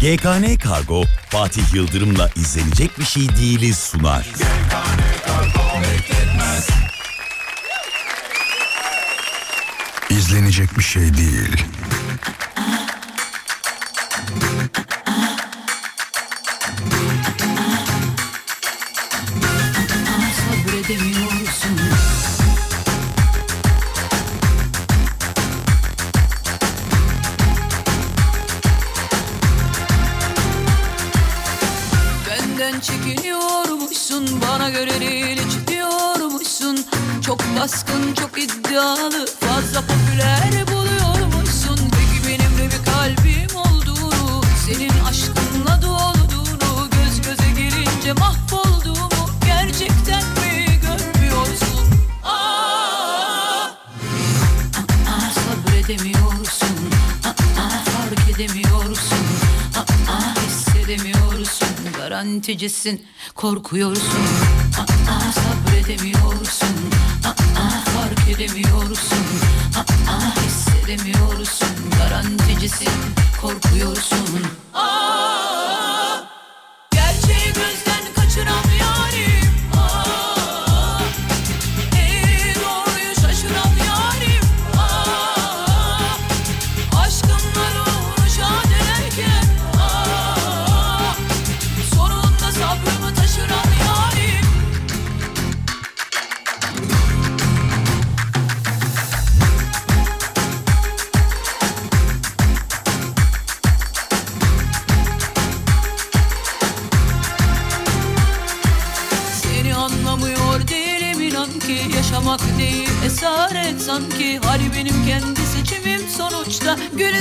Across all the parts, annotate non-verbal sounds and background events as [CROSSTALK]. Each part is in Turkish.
GKN Kargo Fatih Yıldırım'la izlenecek bir şey değiliz sunar. İzlenecek bir şey değil. Garanticisin korkuyorsun. Aa, sabredemiyorsun. Aa, fark edemiyorsun. Aa, hissedemiyorsun. Garanticisin. Korkuyorsun. Aa,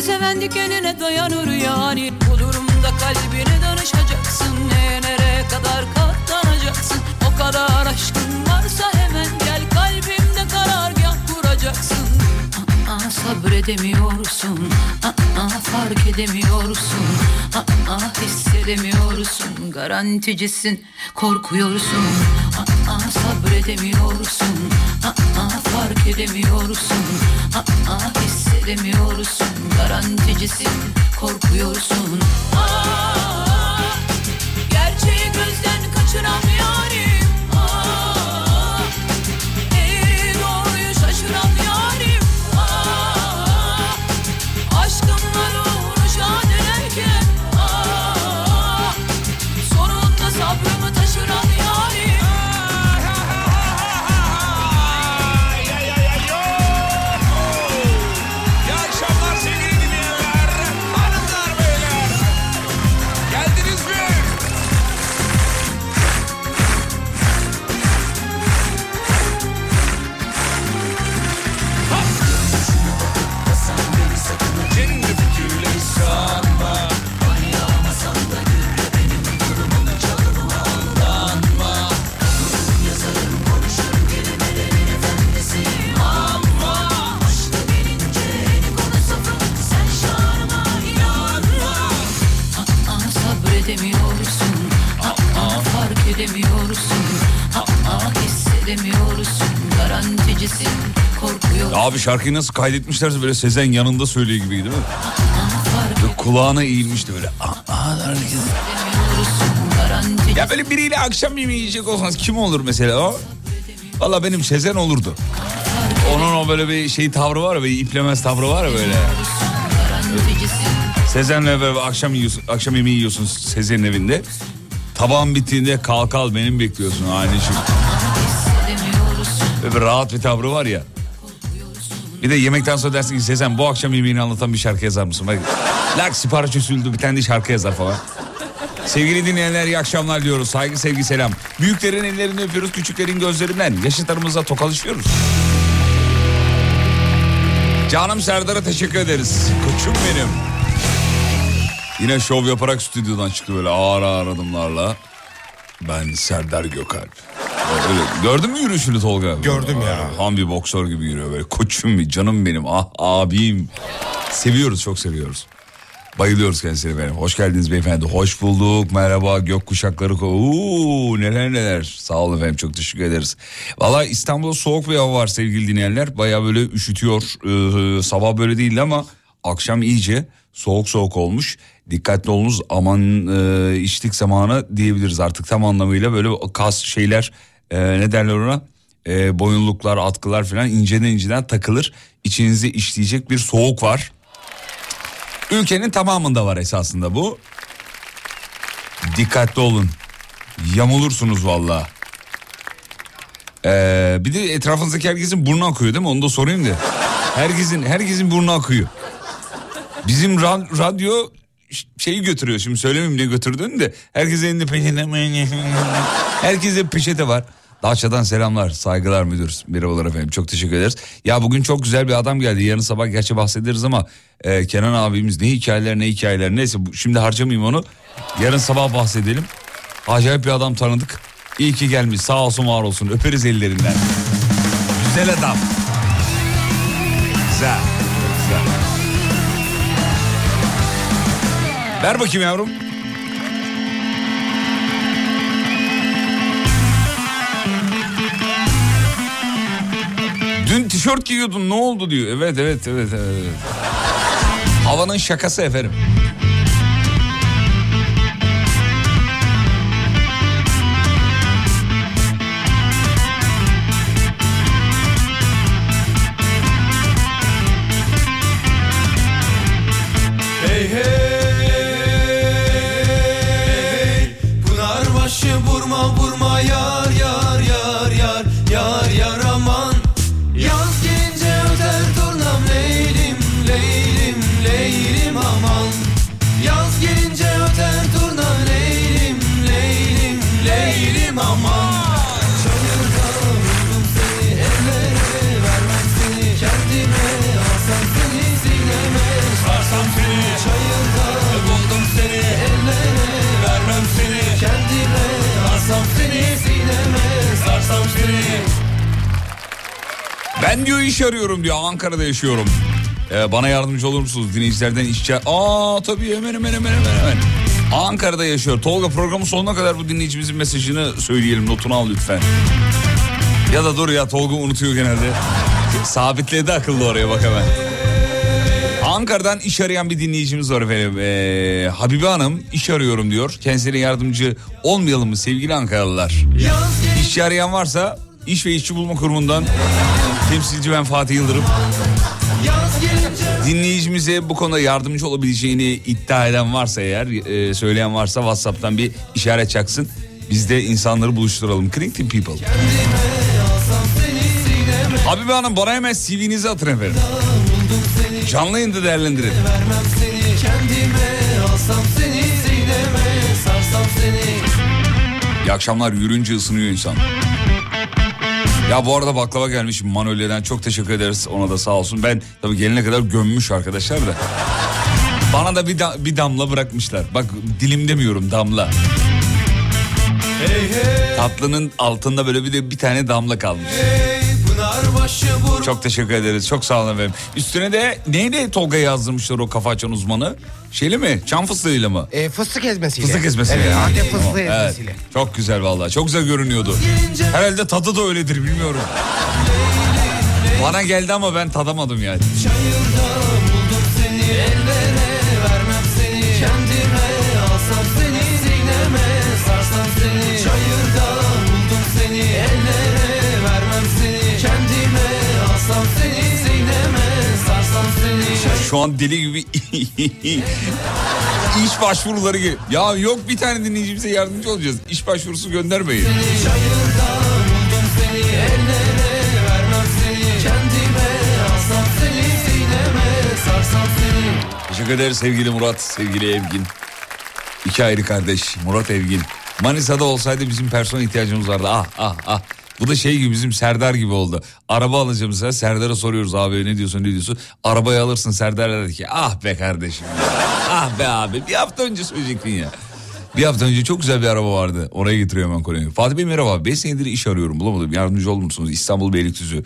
seven dikenine dayanır yani. Bu durumda kalbine danışacaksın. Neye nereye kadar katlanacaksın? O kadar aşkın varsa hemen gel Kalbimde karargah kuracaksın. Aa, sabredemiyorsun. Aa, fark edemiyorsun. Aa, hissedemiyorsun. Garanticisin korkuyorsun. Aa, sabredemiyorsun. Aa, fark edemiyorsun. Aa, hissedemiyorsun Garanticisin korkuyorsun. Aa, gerçeği gözden kaçıran şarkıyı nasıl kaydetmişlerse böyle Sezen yanında söylüyor gibi değil mi? Böyle kulağına eğilmişti böyle. Hissedemiyorsun Garantici Ya böyle biriyle akşam yemeği yiyecek olsanız kim olur mesela o? Valla benim Sezen olurdu. Onun o böyle bir şey tavrı var ya, bir iplemez tavrı var ya böyle. Sezen'le böyle akşam yiyorsun, akşam yemeği yiyorsun Sezen'in evinde. Tabağın bittiğinde kalk al benim bekliyorsun aynı şey. Böyle bir rahat bir tavrı var ya. Bir de yemekten sonra dersin ki Sezen bu akşam yemeğini anlatan bir şarkı yazar mısın? Bak, lak sipariş usulü bir tane de şarkı yazar falan. Sevgili dinleyenler iyi akşamlar diyoruz. Saygı sevgi selam. Büyüklerin ellerini öpüyoruz küçüklerin gözlerinden. Yaşıtlarımızla tokalaşıyoruz. Canım Serdar'a teşekkür ederiz. Koçum benim. Yine şov yaparak stüdyodan çıktı böyle ağır ağır adımlarla. Ben Serdar Gökalp. Öyle, gördün mü yürüyüşünü Tolga? Gördüm ya. Tam bir boksör gibi yürüyor böyle. Koçum bir canım benim ah abim. Seviyoruz çok seviyoruz. Bayılıyoruz kendisine benim. Hoş geldiniz beyefendi. Hoş bulduk. Merhaba gök kuşakları. ko- Oo, neler neler. Sağ olun efendim çok teşekkür ederiz. Valla İstanbul'da soğuk bir hava var sevgili dinleyenler. Baya böyle üşütüyor. Ee, sabah böyle değildi ama akşam iyice soğuk soğuk olmuş. Dikkatli olunuz aman e, içtik zamanı diyebiliriz artık tam anlamıyla böyle kas şeyler e, ne derler ona e, boyunluklar atkılar falan inceden inceden takılır. İçinizi işleyecek bir soğuk var. Ülkenin tamamında var esasında bu. Dikkatli olun. Yamulursunuz valla. Ee, bir de etrafınızdaki herkesin burnu akıyor değil mi? Onu da sorayım da. Herkesin herkesin burnu akıyor. Bizim ra- radyo şeyi götürüyor şimdi söylemeyeyim ne götürdüğünü de herkesin elinde peçete [LAUGHS] herkese peçete var. Dağça'dan selamlar saygılar müdür merhabalar efendim çok teşekkür ederiz. Ya bugün çok güzel bir adam geldi yarın sabah gerçi bahsederiz ama e, Kenan abimiz ne hikayeler ne hikayeler neyse şimdi harcamayayım onu yarın sabah bahsedelim. Acayip bir adam tanıdık İyi ki gelmiş sağ olsun var olsun öperiz ellerinden. Güzel adam. Güzel. Güzel. Ver bakayım yavrum. Dün tişört giyiyordun ne oldu diyor. Evet evet evet evet. Havanın şakası efendim. Ben diyor iş arıyorum diyor Ankara'da yaşıyorum. Ee, bana yardımcı olur musunuz dinleyicilerden işçi? Aa tabii hemen hemen hemen hemen hemen. Ankara'da yaşıyor. Tolga programın sonuna kadar bu dinleyicimizin mesajını söyleyelim. Notunu al lütfen. Ya da dur ya Tolga unutuyor genelde. Sabitledi akıllı oraya bak hemen. Ankara'dan iş arayan bir dinleyicimiz var efendim. Ee, Habibe Hanım iş arıyorum diyor. Kendisine yardımcı olmayalım mı sevgili Ankaralılar? İşçi arayan varsa iş ve işçi bulma kurumundan temsilci ben Fatih Yıldırım. Dinleyicimize bu konuda yardımcı olabileceğini iddia eden varsa eğer e, söyleyen varsa WhatsApp'tan bir işaret çaksın. Biz de insanları buluşturalım. Connecting people. Habibe Hanım bana hemen CV'nizi atın efendim. Canlı yayında değerlendirin. İyi akşamlar yürünce ısınıyor insan. Ya bu arada baklava gelmiş Manolye'den çok teşekkür ederiz ona da sağ olsun. Ben tabii gelene kadar gömmüş arkadaşlar da. Bana da bir, da- bir damla bırakmışlar. Bak dilim demiyorum damla. Hey hey Tatlının altında böyle bir de bir tane damla kalmış. hey Çok teşekkür ederiz. Çok sağ olun efendim. Üstüne de neydi Tolga yazdırmışlar o kafa açan uzmanı? Şeyli mi? Çam fıstığıyla mı? E, fıstık ezmesiyle. Fıstık ezmesiyle. Evet, yani. Fıstığı Evet. ezmesiyle. Çok güzel vallahi. Çok güzel görünüyordu. Herhalde tadı da öyledir bilmiyorum. Bana geldi ama ben tadamadım yani. Çayırda buldum seni ellere Şu an deli gibi [LAUGHS] iş başvuruları geliyor. Ya yok bir tane dinleyicimize yardımcı olacağız. İş başvurusu göndermeyin. Teşekkür ederiz sevgili Murat, sevgili Evgin. İki ayrı kardeş Murat Evgin. Manisa'da olsaydı bizim personel ihtiyacımız vardı. Ah ah ah. Bu da şey gibi bizim Serdar gibi oldu. Araba alacağım mesela Serdar'a soruyoruz abi ne diyorsun ne diyorsun. Arabayı alırsın Serdar dedi ki ah be kardeşim. ah be abi bir hafta önce söyleyecektin ya. Bir hafta önce çok güzel bir araba vardı. Oraya getiriyor hemen konuyu. Fatih Bey merhaba. 5 senedir iş arıyorum bulamadım. Yardımcı olur musunuz? İstanbul Beylikdüzü.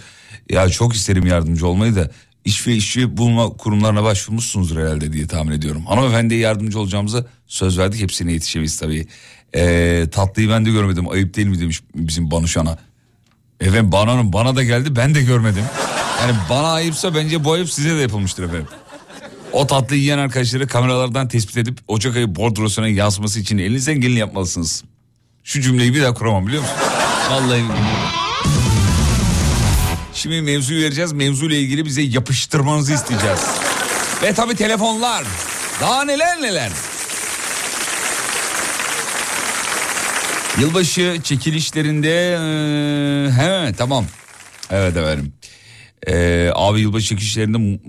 Ya çok isterim yardımcı olmayı da. İş ve işçi bulma kurumlarına başvurmuşsunuzdur herhalde diye tahmin ediyorum. Hanımefendiye yardımcı olacağımıza söz verdik. Hepsine yetişemeyiz tabii. Ee, tatlıyı ben de görmedim. Ayıp değil mi demiş bizim Banuşan'a. Efendim Bana'nın bana da geldi ben de görmedim. Yani bana ayıpsa bence bu ayıp size de yapılmıştır efendim. O tatlı yiyen arkadaşları kameralardan tespit edip Ocak ayı bordrosuna yansıması için elinizden geleni yapmalısınız. Şu cümleyi bir daha kuramam biliyor musun? Vallahi Şimdi mevzuyu vereceğiz. Mevzuyla ilgili bize yapıştırmanızı isteyeceğiz. Ve tabii telefonlar. Daha neler neler. Yılbaşı çekilişlerinde eee, he tamam. Evet efendim. Ee, abi yılbaşı çekilişlerinde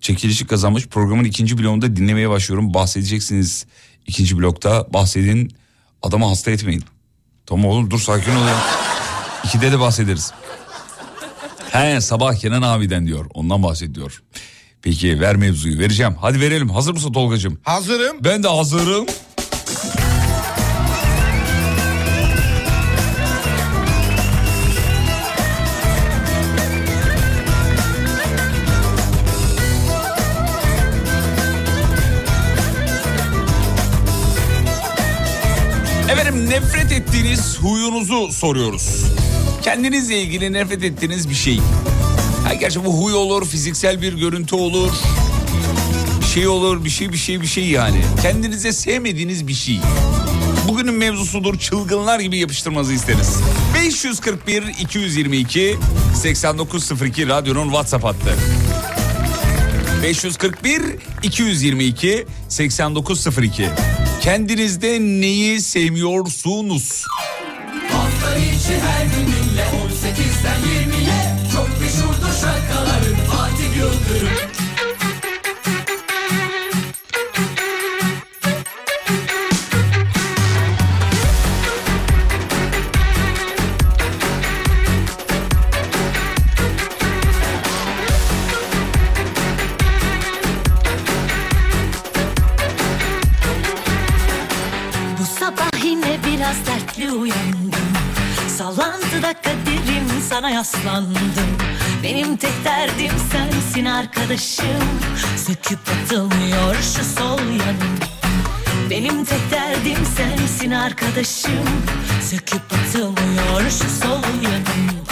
çekilişi kazanmış programın ikinci bloğunda dinlemeye başlıyorum. Bahsedeceksiniz ikinci blokta. Bahsedin adamı hasta etmeyin. Tamam oğlum dur sakin ol ya. İkide de bahsederiz. He sabah Kenan abiden diyor. Ondan bahsediyor. Peki ver mevzuyu vereceğim. Hadi verelim. Hazır mısın Tolgacığım? Hazırım. Ben de hazırım. Nefret ettiğiniz huyunuzu soruyoruz. Kendinizle ilgili nefret ettiğiniz bir şey. Ha, gerçi bu huy olur, fiziksel bir görüntü olur. Bir şey olur, bir şey bir şey bir şey yani. Kendinize sevmediğiniz bir şey. Bugünün mevzusudur çılgınlar gibi yapıştırmanızı isteriz. 541 222 8902 radyonun WhatsApp hattı. 541 222 8902. Kendinizde neyi sevmiyorsunuz? Hafta içi her gününle 18'den 20'ye Çok meşhurdur şarkıların Fatih Yıldırım yaslandım. Benim tek derdim sensin arkadaşım. Söküp atılmıyor şu sol yanım. Benim tek derdim sensin arkadaşım. Söküp atılmıyor şu sol yanım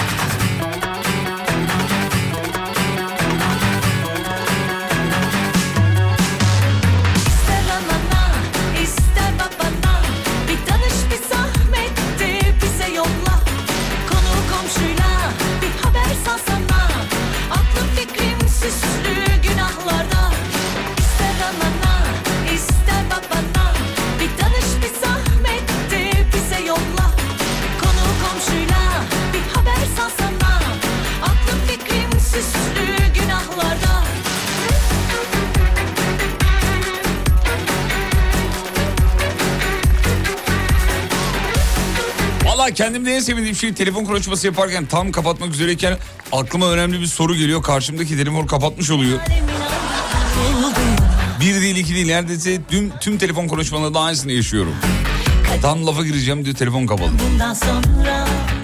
Valla kendimde en sevdiğim şey telefon konuşması yaparken tam kapatmak üzereyken aklıma önemli bir soru geliyor. Karşımdaki telefonu kapatmış oluyor. Bir değil iki değil neredeyse tüm, tüm telefon konuşmalarında aynısını yaşıyorum. Tam lafa gireceğim diyor telefon kapalı.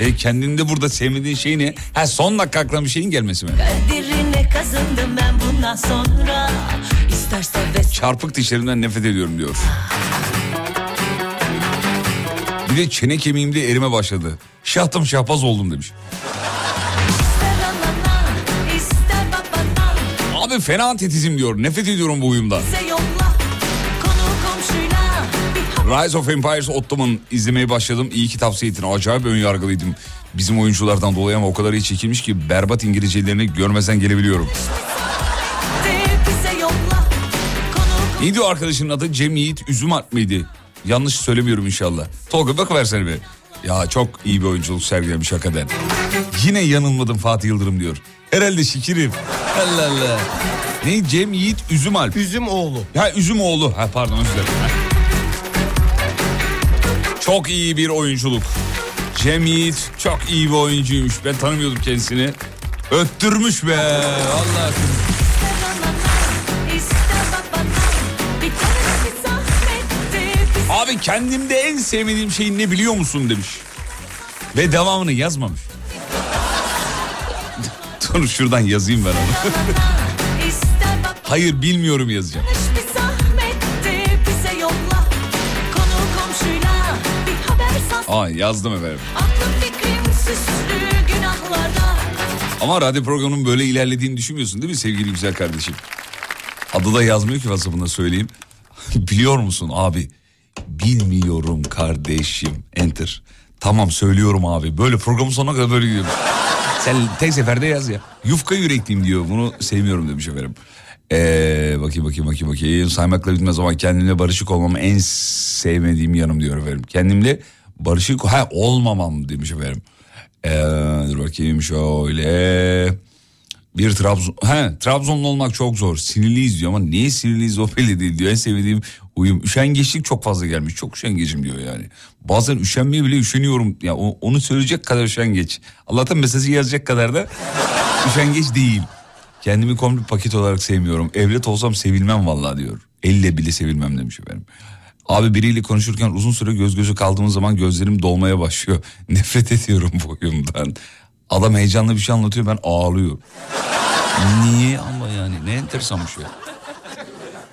E kendinde burada sevmediğin şey ne? Ha son dakika aklına bir şeyin gelmesi mi? kaderine kazındım ben bundan sonra İsterse ve Çarpık dişlerimden nefret ediyorum diyor. De çene kemiğimde erime başladı. Şahtım şahbaz oldum demiş. Abi fena tetizim diyor. Nefret ediyorum bu haber Rise of Empires Ottoman izlemeye başladım. İyi ki tavsiye ettin. Acayip ön yargılıydım. Bizim oyunculardan dolayı ama o kadar iyi çekilmiş ki berbat İngilizcelerini görmezden gelebiliyorum. de bize yolla konu Ne diyor arkadaşının adı? Cem Yiğit Üzümat mıydı? Yanlış söylemiyorum inşallah. Tolga bakıversene bir. Ya çok iyi bir oyunculuk sergilemiş hakikaten. Yine yanılmadım Fatih Yıldırım diyor. Herhalde şikirim. Allah Allah. Ne Cem Yiğit Üzümalp. Üzüm oğlu. Ha Üzümoğlu. Ha pardon özür dilerim. Çok iyi bir oyunculuk. Cem Yiğit çok iyi bir oyuncuymuş. Ben tanımıyordum kendisini. Öttürmüş be. Vallahi. Abi kendimde en sevmediğim şey ne biliyor musun demiş. Ve devamını yazmamış. [LAUGHS] Dur şuradan yazayım ben onu. [LAUGHS] Hayır bilmiyorum yazacağım. Aa yazdım efendim. Ama radyo programının böyle ilerlediğini düşünmüyorsun değil mi sevgili güzel kardeşim? Adı da yazmıyor ki WhatsApp'ında söyleyeyim. [LAUGHS] Biliyor musun abi? Bilmiyorum kardeşim. Enter. Tamam söylüyorum abi. Böyle programın sonuna kadar böyle gidiyorum. Sen tek seferde yaz ya. Yufka yürekliyim diyor. Bunu sevmiyorum demiş efendim. Ee, bakayım bakayım bakayım bakayım. Saymakla bitmez ama kendimle barışık olmam en sevmediğim yanım diyor efendim. Kendimle barışık ha olmamam demiş efendim. Ee, dur bakayım şöyle. Bir Trabzon, he, Trabzonlu olmak çok zor. Sinirliyiz diyor ama niye sinirliyiz o belli değil diyor. En sevdiğim uyum. Üşengeçlik çok fazla gelmiş. Çok üşengecim diyor yani. Bazen üşenmeye bile üşeniyorum. Ya o- onu söyleyecek kadar üşengeç. Allah'tan mesajı yazacak kadar da [LAUGHS] üşengeç değil. Kendimi komple paket olarak sevmiyorum. Evlat olsam sevilmem vallahi diyor. Elle bile sevilmem demiş efendim. Abi biriyle konuşurken uzun süre göz göze kaldığımız zaman gözlerim dolmaya başlıyor. [LAUGHS] Nefret ediyorum bu huyumdan. Adam heyecanlı bir şey anlatıyor ben ağlıyorum. Niye ama yani? Ne enteresan bir şey.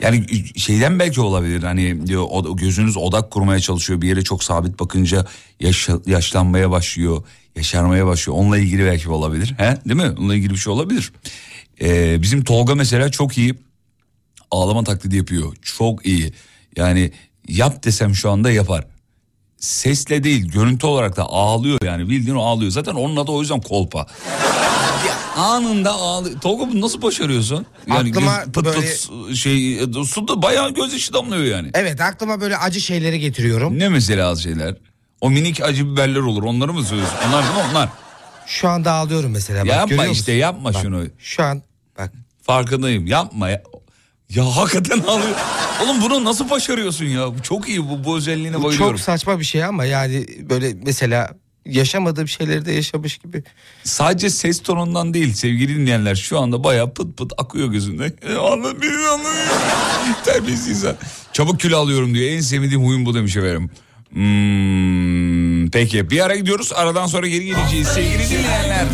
Yani şeyden belki olabilir hani diyor gözünüz odak kurmaya çalışıyor bir yere çok sabit bakınca yaşa- yaşlanmaya başlıyor yaşarmaya başlıyor. Onunla ilgili belki olabilir he? Değil mi? Onunla ilgili bir şey olabilir. Ee, bizim Tolga mesela çok iyi ağlama taklidi yapıyor. Çok iyi. Yani yap desem şu anda yapar sesle değil görüntü olarak da ağlıyor yani bildiğin o ağlıyor zaten onun adı o yüzden kolpa anında ağlıyor. Tolga bunu nasıl başarıyorsun? Yani Aklıma göz- pıt böyle- pıt şey su da bayağı gözyaşı damlıyor yani. Evet aklıma böyle acı şeyleri getiriyorum. Ne mesela az şeyler? O minik acı biberler olur. Onları mı söylüyorsun? Onlar mi onlar? Şu anda ağlıyorum mesela. Bak, Yapma işte, musun? yapma Bak, şunu. Şu an bak Farkındayım. Yapma ya. Hakikaten ağlıyor. Oğlum bunu nasıl başarıyorsun ya? Çok iyi bu, bu özelliğine bu bayılıyorum. çok saçma bir şey ama yani böyle mesela yaşamadığım şeyleri de yaşamış gibi. Sadece ses tonundan değil sevgili dinleyenler şu anda bayağı pıt pıt akıyor gözümde. [LAUGHS] Anladın beni anladın. Terbiyesiz insan. Çabuk kilo alıyorum diyor. En sevdiğim huyum bu demiş efendim. Hmm, peki bir ara gidiyoruz. Aradan sonra geri geleceğiz sevgili dinleyenler.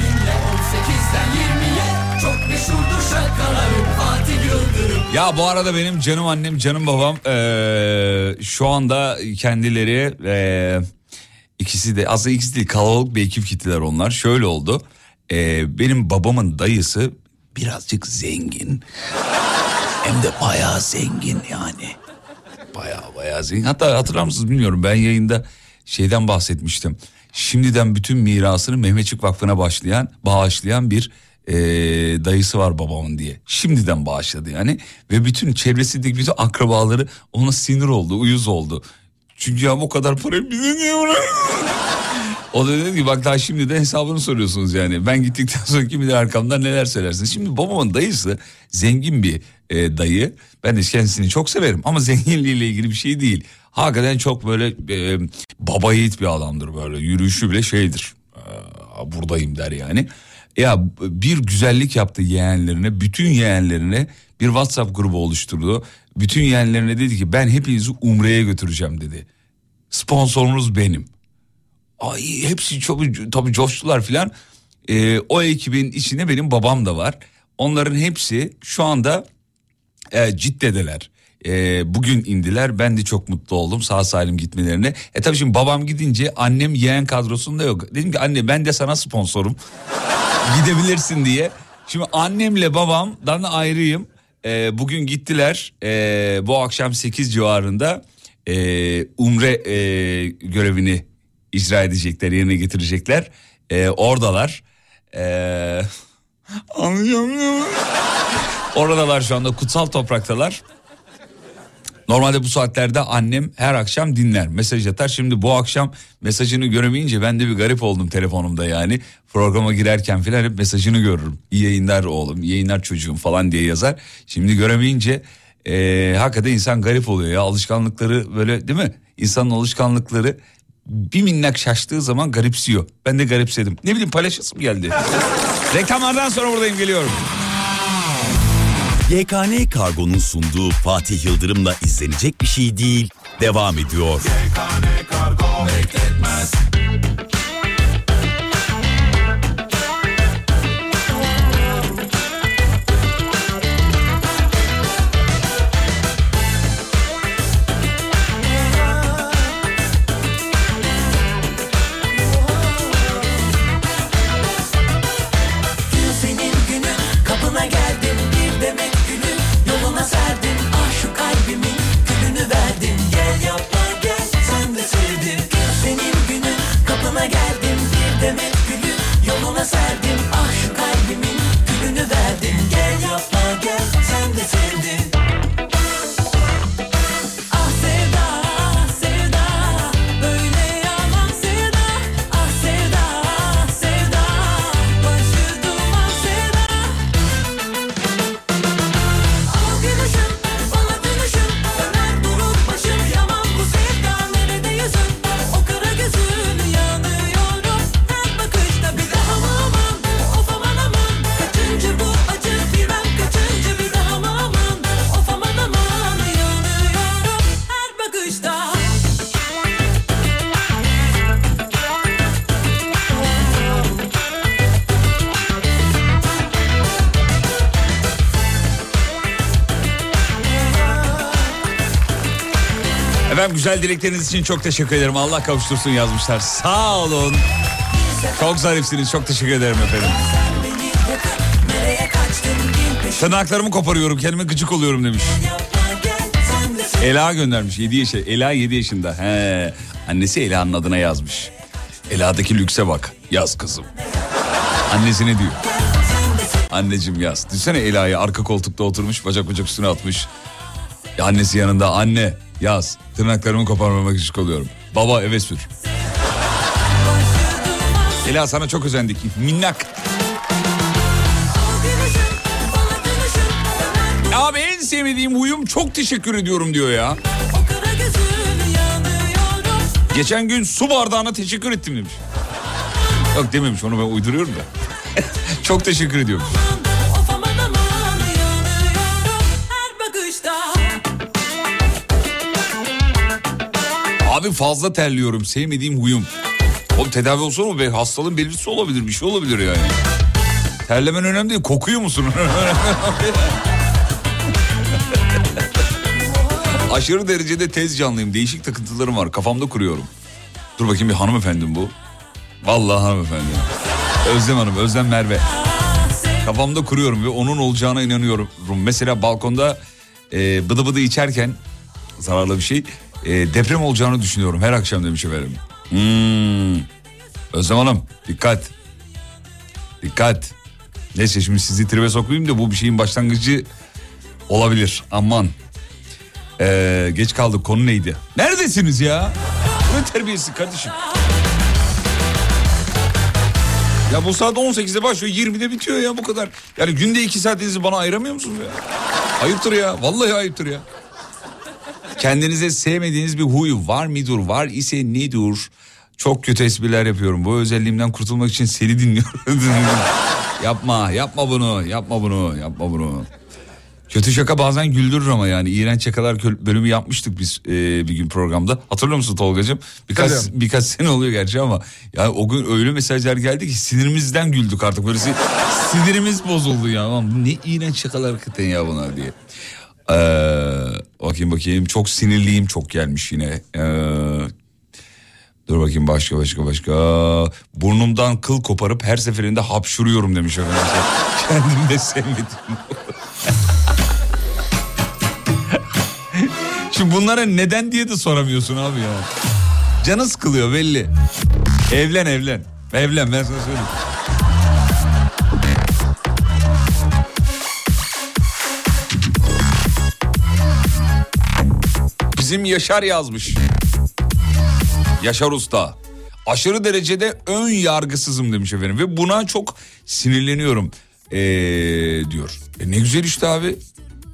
Ya bu arada benim canım annem canım babam eee, şu anda kendileri eee, ikisi de aslında ikisi değil kalabalık bir ekip gittiler onlar. Şöyle oldu. Eee, benim babamın dayısı birazcık zengin. Hem de bayağı zengin yani. Bayağı bayağı zengin. Hatta hatırlar mısınız bilmiyorum ben yayında şeyden bahsetmiştim. Şimdiden bütün mirasını Mehmetçik Vakfı'na başlayan, bağışlayan bir eee, dayısı var babamın diye. Şimdiden bağışladı yani. Ve bütün çevresindeki bütün akrabaları ona sinir oldu, uyuz oldu. Çünkü ya bu kadar parayı bize niye? [LAUGHS] O da dedi ki bak daha şimdi de hesabını soruyorsunuz yani. Ben gittikten sonra kim bilir arkamdan neler söylersiniz. Şimdi babamın dayısı zengin bir e, dayı. Ben de kendisini çok severim ama [LAUGHS] zenginliğiyle ilgili bir şey değil. Hakikaten çok böyle e, baba yiğit bir adamdır böyle. Yürüyüşü bile şeydir. Aa, buradayım der yani. Ya bir güzellik yaptı yeğenlerine, bütün yeğenlerine bir WhatsApp grubu oluşturdu. Bütün yeğenlerine dedi ki ben hepinizi Umre'ye götüreceğim dedi. Sponsorunuz benim. Ay hepsi çok tabii coştular filan. Ee, o ekibin içinde benim babam da var. Onların hepsi şu anda e, Cidde'deler. E, bugün indiler. Ben de çok mutlu oldum sağ salim gitmelerine. E tabii şimdi babam gidince annem yeğen kadrosunda yok. Dedim ki anne ben de sana sponsorum. [LAUGHS] Gidebilirsin diye. Şimdi annemle babamdan ayrıyım. E, bugün gittiler. E, bu akşam 8 civarında e, umre e, görevini icra edecekler, yerine getirecekler. E, oradalar. E, [LAUGHS] anlayamıyorum. [LAUGHS] Oradalar şu anda kutsal topraktalar. Normalde bu saatlerde annem her akşam dinler, mesaj atar. Şimdi bu akşam mesajını göremeyince ben de bir garip oldum telefonumda yani. Programa girerken filan hep mesajını görürüm. İyi yayınlar oğlum, iyi yayınlar çocuğum falan diye yazar. Şimdi göremeyince eee hakikaten insan garip oluyor ya. Alışkanlıkları böyle değil mi? İnsanın alışkanlıkları bir minnak şaştığı zaman garipsiyor. Ben de garipsedim. Ne bileyim paylaşasım geldi. [LAUGHS] Reklamlardan sonra buradayım geliyorum. YKN Kargo'nun sunduğu Fatih Yıldırım'la izlenecek bir şey değil devam ediyor. Gün senin günün sana serdim. Ah şu kalbimin gülünü verdim Gel yapma gel. Sen de sev. Güzel dilekleriniz için çok teşekkür ederim. Allah kavuştursun yazmışlar. Sağ olun. Çok zarifsiniz. Çok teşekkür ederim efendim. Tırnaklarımı koparıyorum. Kendime gıcık oluyorum demiş. Ela göndermiş 7 yaşında. Ela 7 yaşında. He. Annesi Ela'nın adına yazmış. Ela'daki lükse bak. Yaz kızım. Annesi ne diyor? Anneciğim yaz. Düşünsene Ela'yı arka koltukta oturmuş bacak bacak üstüne atmış. Annesi yanında anne yaz. Tırnaklarımı koparmamak için oluyorum. Baba eve sür. Ela sana çok özendik. Minnak. Abi en sevmediğim huyum çok teşekkür ediyorum diyor ya. Geçen gün su bardağına teşekkür ettim demiş. Yok dememiş onu ben uyduruyorum da. [LAUGHS] çok teşekkür ediyorum. Abi fazla terliyorum sevmediğim huyum. Oğlum tedavi olsa mı be hastalığın belirtisi olabilir bir şey olabilir yani. Terlemen önemli değil kokuyor musun? [LAUGHS] Aşırı derecede tez canlıyım değişik takıntılarım var kafamda kuruyorum. Dur bakayım bir hanımefendim bu. Vallahi hanımefendi. Özlem Hanım, Özlem Merve. Kafamda kuruyorum ve onun olacağına inanıyorum. Mesela balkonda e, bıdı bıdı içerken zararlı bir şey e, deprem olacağını düşünüyorum her akşam demiş efendim. Hmm. Özlem Hanım dikkat. Dikkat. Neyse şimdi sizi tribe sokmayayım da bu bir şeyin başlangıcı olabilir. Aman. Ee, geç kaldık konu neydi? Neredesiniz ya? Ne terbiyesi kardeşim? Ya bu saat 18'de başlıyor 20'de bitiyor ya bu kadar. Yani günde 2 saatinizi bana ayıramıyor musunuz ya? Ayıptır ya vallahi ayıptır ya. Kendinize sevmediğiniz bir huy var mıdır? Var ise nedir? Çok kötü espriler yapıyorum. Bu özelliğimden kurtulmak için seni dinliyorum. [LAUGHS] yapma, yapma bunu, yapma bunu, yapma bunu. Kötü şaka bazen güldürür ama yani iğrenç şakalar bölümü yapmıştık biz e, bir gün programda. Hatırlıyor musun Tolgacığım? Birkaç Tabii. birkaç sene oluyor gerçi ama ya o gün öyle mesajlar geldi ki sinirimizden güldük artık. Böyle si- sinirimiz bozuldu ya. Ne iğrenç şakalar hakikaten ya bunlar diye. Ee, bakayım bakayım çok sinirliyim çok gelmiş yine. Ee, dur bakayım başka başka başka. Burnumdan kıl koparıp her seferinde hapşuruyorum demiş efendim. [LAUGHS] Kendim de sevmedim. [LAUGHS] Şimdi bunlara neden diye de soramıyorsun abi ya. Canı sıkılıyor belli. Evlen evlen. Evlen ben sana söyleyeyim. Bizim Yaşar yazmış. Yaşar Usta. Aşırı derecede ön yargısızım demiş efendim. Ve buna çok sinirleniyorum ee, diyor. E ne güzel işte abi.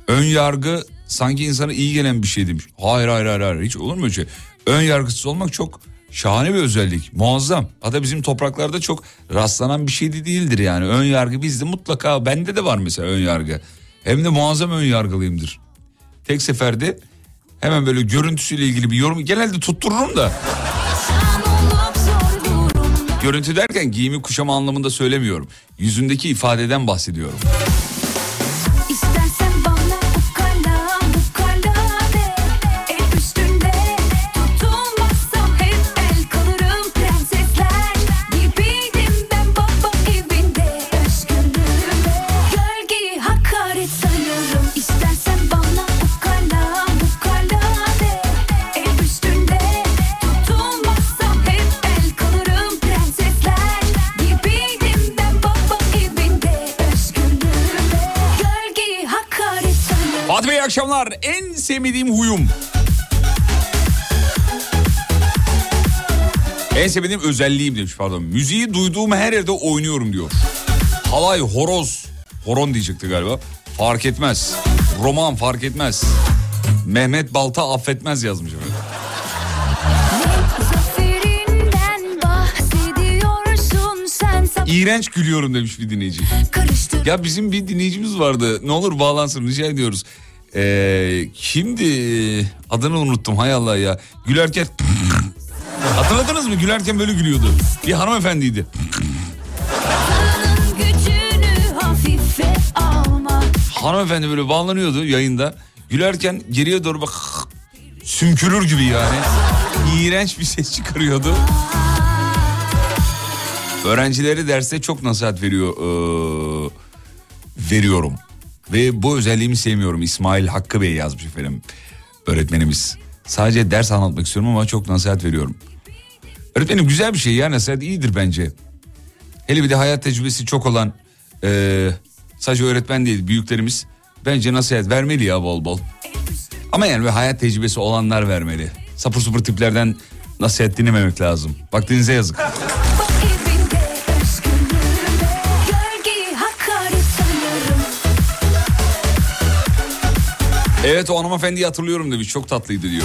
Ön yargı sanki insana iyi gelen bir şey demiş. Hayır hayır hayır, hayır. hiç olur mu öyle şey? Ön yargısız olmak çok şahane bir özellik. Muazzam. Hatta bizim topraklarda çok rastlanan bir şey de değildir yani. Ön yargı bizde mutlaka bende de var mesela ön yargı. Hem de muazzam ön yargılıyımdır. Tek seferde hemen böyle görüntüsüyle ilgili bir yorum genelde tuttururum da. Görüntü derken giyimi kuşama anlamında söylemiyorum. Yüzündeki ifadeden bahsediyorum. Akşamlar. En sevmediğim huyum. En sevmediğim özelliğim demiş pardon. Müziği duyduğum her yerde oynuyorum diyor. Halay, horoz. Horon diyecekti galiba. Fark etmez. Roman fark etmez. Mehmet Balta affetmez yazmış efendim. İğrenç gülüyorum demiş bir dinleyici. Ya bizim bir dinleyicimiz vardı. Ne olur bağlansın rica ediyoruz. Ee, kimdi? Adını unuttum hay Allah ya. Gülerken... [LAUGHS] Hatırladınız mı? Gülerken böyle gülüyordu. Bir hanımefendiydi. Hanımefendi böyle bağlanıyordu yayında. Gülerken geriye doğru bak... sümkürür gibi yani. İğrenç bir ses çıkarıyordu. Öğrencileri derste çok nasihat veriyor ee, veriyorum. Ve bu özelliğimi sevmiyorum. İsmail Hakkı Bey yazmış efendim öğretmenimiz. Sadece ders anlatmak istiyorum ama çok nasihat veriyorum. Öğretmenim güzel bir şey ya nasihat iyidir bence. Hele bir de hayat tecrübesi çok olan ee, sadece öğretmen değil büyüklerimiz bence nasihat vermeli ya bol bol. Ama yani bir hayat tecrübesi olanlar vermeli. Sapır supır tiplerden nasihat dinlememek lazım. Vaktinize yazık. Evet o hanımefendiyi hatırlıyorum demiş. Çok tatlıydı diyor.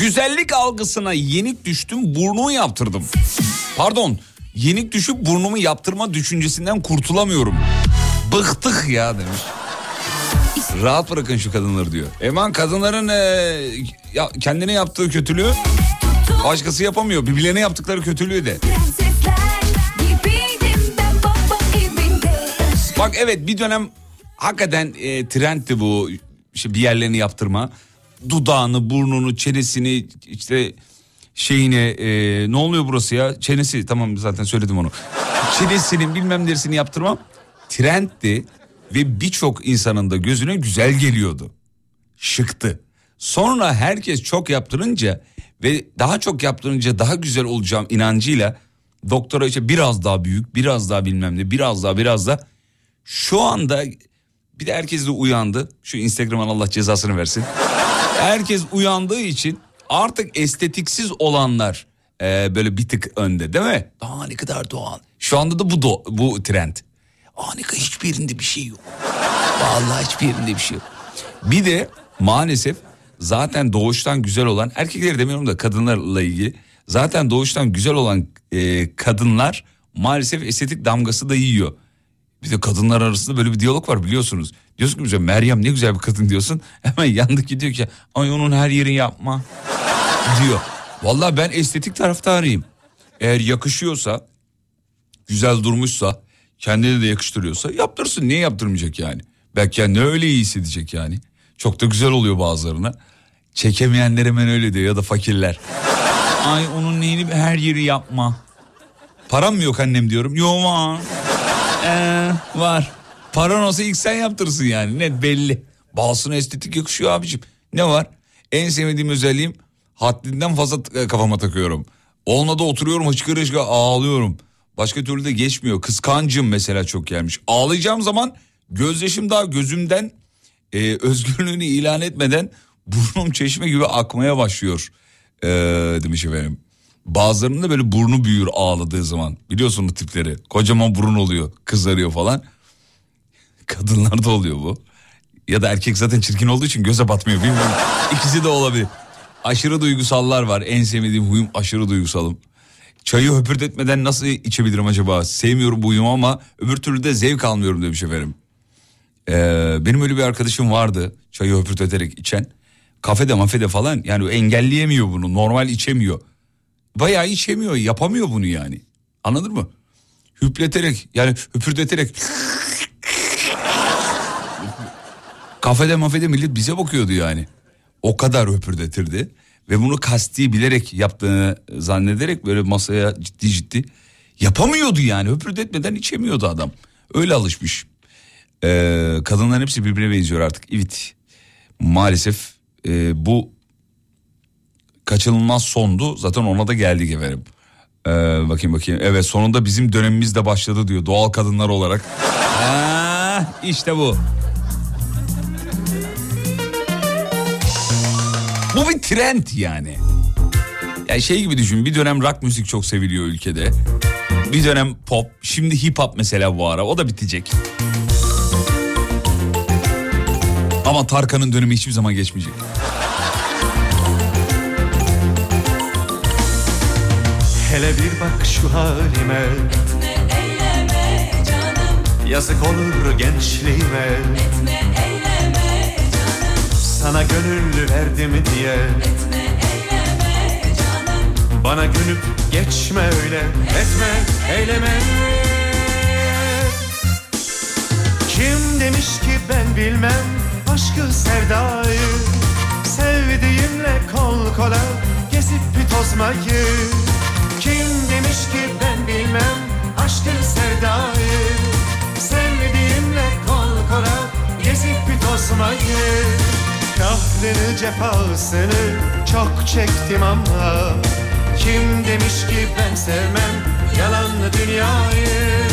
Güzellik algısına yenik düştüm burnumu yaptırdım. Pardon yenik düşüp burnumu yaptırma düşüncesinden kurtulamıyorum. Bıktık ya demiş. Rahat bırakın şu kadınları diyor. Eman kadınların eee, ya, kendine yaptığı kötülüğü başkası yapamıyor. Birbirlerine yaptıkları kötülüğü de. Bak evet bir dönem hakikaten e, trendti bu işte bir yerlerini yaptırma. Dudağını, burnunu, çenesini işte şeyine e, ne oluyor burası ya? Çenesi tamam zaten söyledim onu. Çenesinin bilmem neresini yaptırmam trendti ve birçok insanın da gözüne güzel geliyordu. Şıktı. Sonra herkes çok yaptırınca ve daha çok yaptırınca daha güzel olacağım inancıyla doktora işte biraz daha büyük, biraz daha bilmem ne, biraz daha biraz daha şu anda bir de herkes de uyandı. Şu Instagram'ın Allah cezasını versin. Herkes uyandığı için artık estetiksiz olanlar e, böyle bir tık önde değil mi? Aa ne kadar doğal. Şu anda da bu do, bu trend. Aa ne kadar hiçbir yerinde bir şey yok. Vallahi hiçbir yerinde bir şey yok. Bir de maalesef zaten doğuştan güzel olan erkekleri demiyorum da kadınlarla ilgili zaten doğuştan güzel olan e, kadınlar maalesef estetik damgası da yiyor. Bir de kadınlar arasında böyle bir diyalog var biliyorsunuz. Diyorsun ki Meryem ne güzel bir kadın diyorsun. [LAUGHS] Hemen yandaki diyor ki ay onun her yerini yapma diyor. Vallahi ben estetik taraftarıyım. Eğer yakışıyorsa, güzel durmuşsa, kendine de yakıştırıyorsa yaptırsın. Niye yaptırmayacak yani? Belki kendini öyle iyi hissedecek yani. Çok da güzel oluyor bazılarına. Çekemeyenler hemen öyle diyor ya da fakirler. Ay onun neyini her yeri yapma. Param mı yok annem diyorum. Yok var. Ee, var. Paran olsa ilk sen yaptırırsın yani net belli. Bazısına estetik yakışıyor abicim. Ne var? En sevmediğim özelliğim haddinden fazla kafama takıyorum. Olmadı oturuyorum hıçkır hıçkır ağlıyorum. Başka türlü de geçmiyor. Kıskancım mesela çok gelmiş. Ağlayacağım zaman gözyaşım daha gözümden e, [LAUGHS] özgürlüğünü ilan etmeden burnum çeşme gibi akmaya başlıyor. Ee, demiş efendim. Bazılarının da böyle burnu büyür ağladığı zaman. Biliyorsun bu tipleri. Kocaman burun oluyor. Kızarıyor falan. [LAUGHS] Kadınlarda oluyor bu. Ya da erkek zaten çirkin olduğu için göze batmıyor. Bilmiyorum. İkisi de olabilir. Aşırı duygusallar var. En sevmediğim huyum aşırı duygusalım. Çayı höpürdetmeden nasıl içebilirim acaba? Sevmiyorum bu huyumu ama öbür türlü de zevk almıyorum demiş efendim. Ee, benim öyle bir arkadaşım vardı. Çayı höpürteterek içen. Kafede mafede falan yani engelleyemiyor bunu. Normal içemiyor. Bayağı içemiyor. Yapamıyor bunu yani. Anladın mı? Hüpleterek yani hüpürdeterek kafede mafede millet bize bakıyordu yani. O kadar höpürdetirdi. Ve bunu kasti bilerek yaptığını zannederek böyle masaya ciddi ciddi yapamıyordu yani. Höpürdetmeden içemiyordu adam. Öyle alışmış. Ee, kadınların hepsi birbirine benziyor artık. Evet. Maalesef e, bu kaçınılmaz sondu. Zaten ona da geldik efendim. Ee, bakayım bakayım. Evet sonunda bizim dönemimiz de başladı diyor doğal kadınlar olarak. Ha, işte bu. Bu bir trend yani. Yani şey gibi düşün bir dönem rock müzik çok seviliyor ülkede. Bir dönem pop şimdi hip hop mesela bu ara o da bitecek. Ama Tarkan'ın dönemi hiçbir zaman geçmeyecek. Hele bir bak şu halime Eyleme canım Yazık olur gençliğime etme Sana gönül verdim diye. Etme eyleme canım. Bana gülüp geçme öyle. Etme eyleme. Kim demiş ki ben bilmem Aşkı sevdayı? Sevdiğimle kol kola Gezip bir tozmayı. Kim demiş ki ben bilmem Aşkı sevdayı? Sevdiğimle kol kola Gezip bir tozmayı Kahrını cefasını Çok çektim ama Kim demiş ki ben sevmem Yalanlı dünyayı?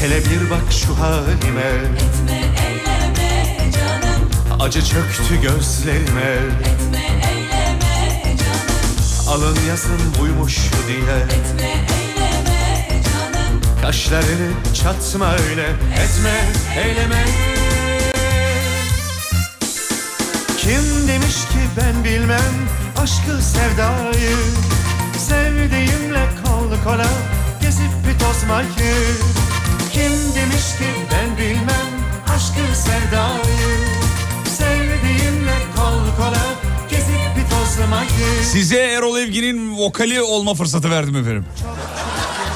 Hele bir bak şu halime. Etme eyleme canım. Acı çöktü gözlerime. Etme Alın yazın buymuş diye Etme eyleme canım. Kaşlarını çatma öyle. Etme eyleme. Kim demiş ki ben bilmem Aşkı sevdayı? Sevdiğimle kol kola Gezip bir tozmayı. Kim demiş ki ben bilmem Aşkı sevdayı Size Erol Evgin'in vokali olma fırsatı verdim efendim.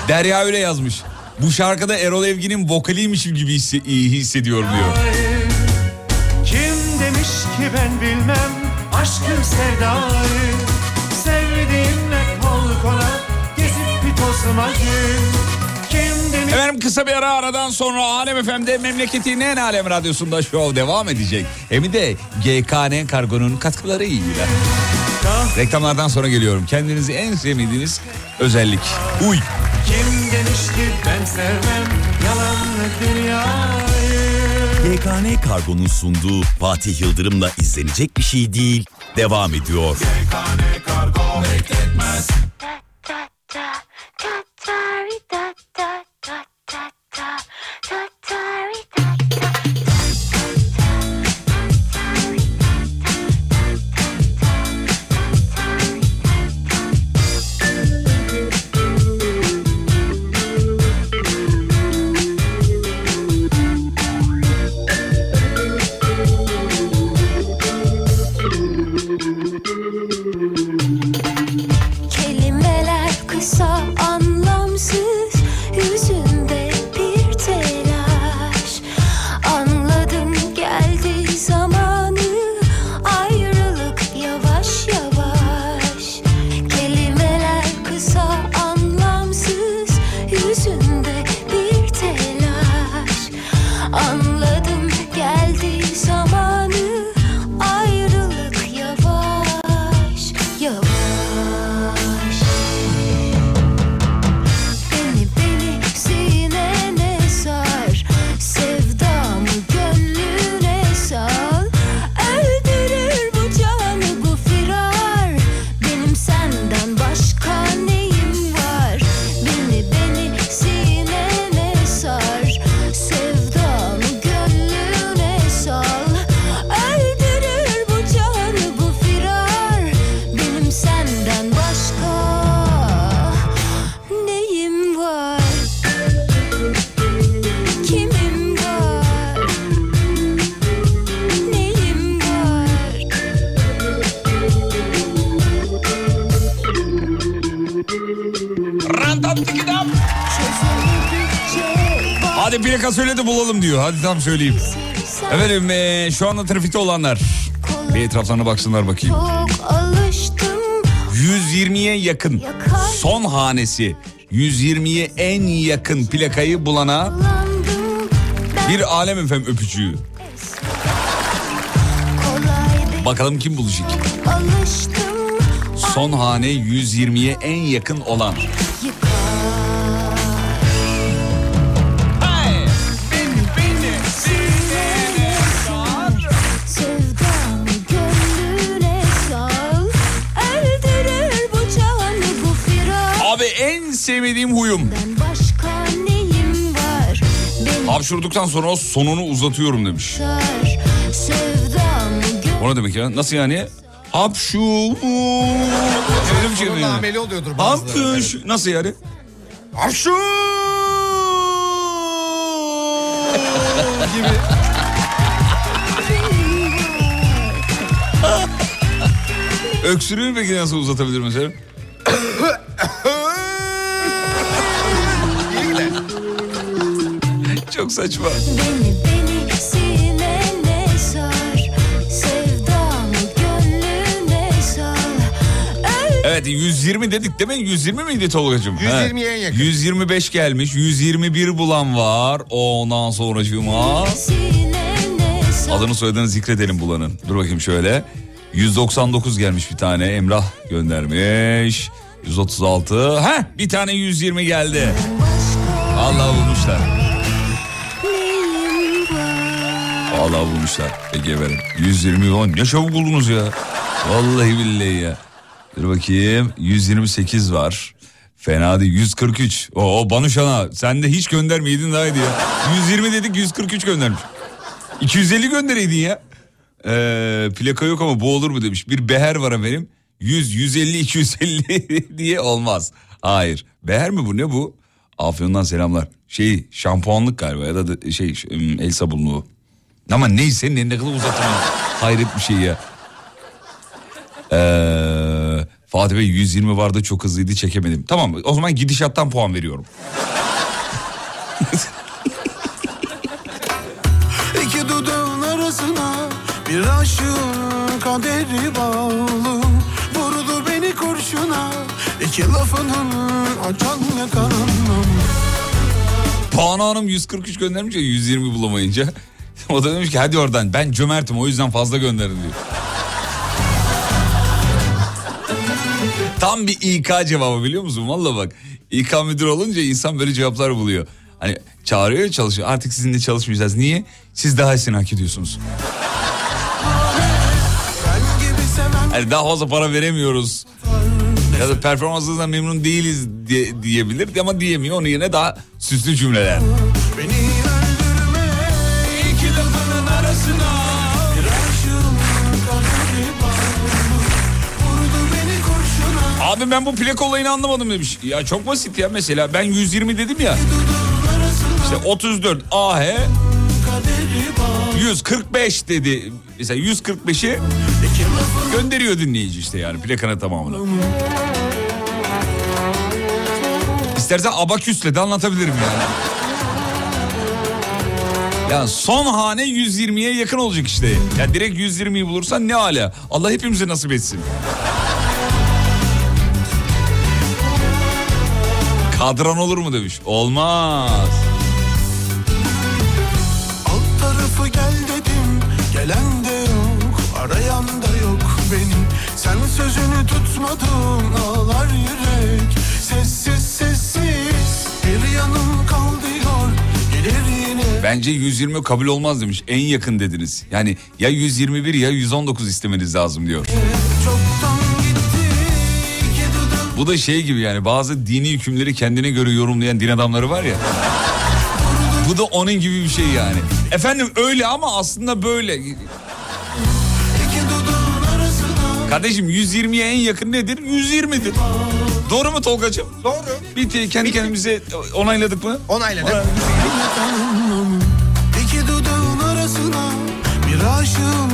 Derya öyle yazmış. Bu şarkıda Erol Evgin'in vokaliymişim gibi hissediyorum diyor. Kim demiş ki ben bilmem aşkı sevdayı Sevdiğimle kol kola gezip bir tozmayı Efendim kısa bir ara aradan sonra Alem FM'de memleketin en alem radyosunda şov devam edecek. Hem de GKN Kargo'nun katkılarıyla. Reklamlardan sonra geliyorum. Kendinizi en sevmediğiniz özellik. Uy. Kim demiş ki ben sevmem yalanlı dünyayı YKN Kargo'nun sunduğu Fatih Yıldırım'la izlenecek bir şey değil. Devam ediyor. Kelimeler Plaka söyle de bulalım diyor. Hadi tam söyleyeyim. Efendim eee, şu anda trafikte olanlar bir etraflarına baksınlar bakayım. Çok alıştım 120'ye yakın son hanesi 120'ye en yakın plakayı bulana bir alem efem öpücüğü. Bakalım kim bulacak? Son hane 120'ye en yakın olan. Sevmediğim huyum. Hapşurduktan sonra o sonunu uzatıyorum demiş. O ne demek ya? Nasıl yani? Hapşu. Öyle bir şey mi? Ameli oluyordur bazıları. Hapşu. Nasıl yani? Hapşu gibi. Öksürüğü peki nasıl uzatabilir mesela? [LAUGHS] Çok saçma. Beni beni sinene sar Sevdamı gönlüne sar Öyle Evet 120 dedik değil mi? 120 miydi Tolga'cığım? 120'ye en yakın. 125 gelmiş. 121 bulan var. Ondan sinene sar Adını soyadını zikredelim bulanın. Dur bakayım şöyle. 199 gelmiş bir tane. Emrah göndermiş. 136. Heh bir tane 120 geldi. Allah bulmuşlar. Var Allah bulmuşlar. Ege verin. 120 on ne çabuk buldunuz ya. Vallahi billahi ya. Dur bakayım 128 var. Fena değil 143. Oo Banuşan'a sen de hiç göndermeydin daha iyiydi ya. 120 dedik 143 göndermiş. 250 göndereydin ya. Ee, plaka yok ama bu olur mu demiş. Bir beher var efendim. 100, 150, 250 diye olmaz. Hayır. Beher mi bu ne bu? Afyon'dan selamlar. Şey şampuanlık galiba ya da şey el sabunluğu. Ama neyse ne, ne kadar uzatma. Hayret bir şey ya. Ee, Fatih Bey 120 vardı çok hızlıydı çekemedim. Tamam o zaman gidişattan puan veriyorum. [LAUGHS] İki dudağın arasına bir aşığın kaderi bağlı Vurdu beni kurşuna iki lafının açan kanım Banu Hanım 143 göndermiş ya 120 bulamayınca. [LAUGHS] O da demiş ki hadi oradan ben cömertim o yüzden fazla gönderin diyor. Tam bir İK cevabı biliyor musun? Valla bak İK müdür olunca insan böyle cevaplar buluyor. Hani çağırıyor ya çalışıyor artık sizinle çalışmayacağız. Niye? Siz daha iyisini hak ediyorsunuz. Hani daha fazla para veremiyoruz. Ya da performansınızdan memnun değiliz diye, diyebilir ama diyemiyor. Onun yerine daha süslü cümleler. Abi ben bu plak olayını anlamadım demiş. Ya çok basit ya mesela ben 120 dedim ya. İşte 34 AH kaderi bağlı 145 dedi. Mesela 145'i İki lafın gönderiyor dinleyici işte yani plakanın tamamını. İstersen abaküsle de anlatabilirim yani. Ya son hane 120'ye yakın olacak işte. Ya direkt 120'yi bulursan ne ala. Allah hepimize nasip etsin. Kadran olur mu demiş. Olmaz. Alt tarafı gel dedim Gelen de yok Arayan da yok benim Sen sözünü tutmadın Ağlar yürek Sessiz Bence 120 kabul olmaz demiş. En yakın dediniz. Yani ya 121 ya 119 istemeniz lazım diyor. Bu da şey gibi yani bazı dini hükümleri kendine göre yorumlayan din adamları var ya. Bu da onun gibi bir şey yani. Efendim öyle ama aslında böyle. Kardeşim 120'ye en yakın nedir? 120'dir. Doğru mu Tolgacığım? Doğru. Bitti. Kendi kendimize onayladık mı? Onayladık. İki dudağın arasına Bir aşığın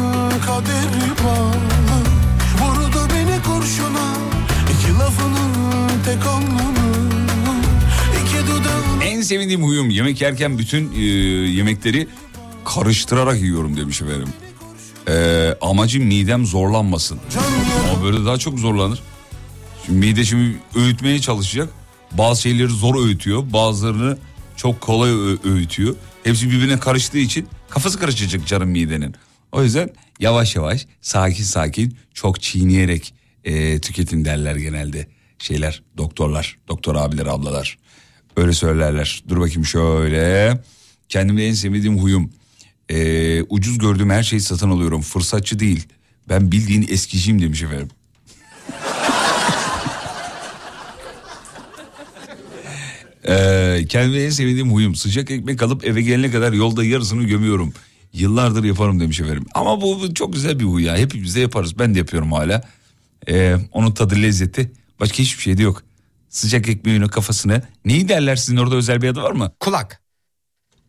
kaderi bağlı Vurdu beni kurşuna İki lafının tek anlamı En sevdiğim huyum yemek yerken bütün e, yemekleri karıştırarak yiyorum demiş efendim. E, amacım midem zorlanmasın. Ama böyle daha çok zorlanır. Şimdi mide şimdi öğütmeye çalışacak. Bazı şeyleri zor öğütüyor. Bazılarını çok kolay öğütüyor. Hepsi birbirine karıştığı için kafası karışacak canım midenin. O yüzden yavaş yavaş sakin sakin çok çiğneyerek e, tüketin derler genelde şeyler doktorlar doktor abiler ablalar öyle söylerler. Dur bakayım şöyle kendimde en sevmediğim huyum E, ucuz gördüğüm her şeyi satın alıyorum fırsatçı değil ben bildiğin eskiciyim demiş efendim. [LAUGHS] Ee, kendime en sevdiğim huyum sıcak ekmek alıp eve gelene kadar yolda yarısını gömüyorum. Yıllardır yaparım demiş efendim. Ama bu, çok güzel bir huy ya. Hepimiz de yaparız. Ben de yapıyorum hala. Ee, onun tadı lezzeti başka hiçbir şeyde yok. Sıcak ekmeğin kafasına. Neyi derler sizin orada özel bir adı var mı? Kulak.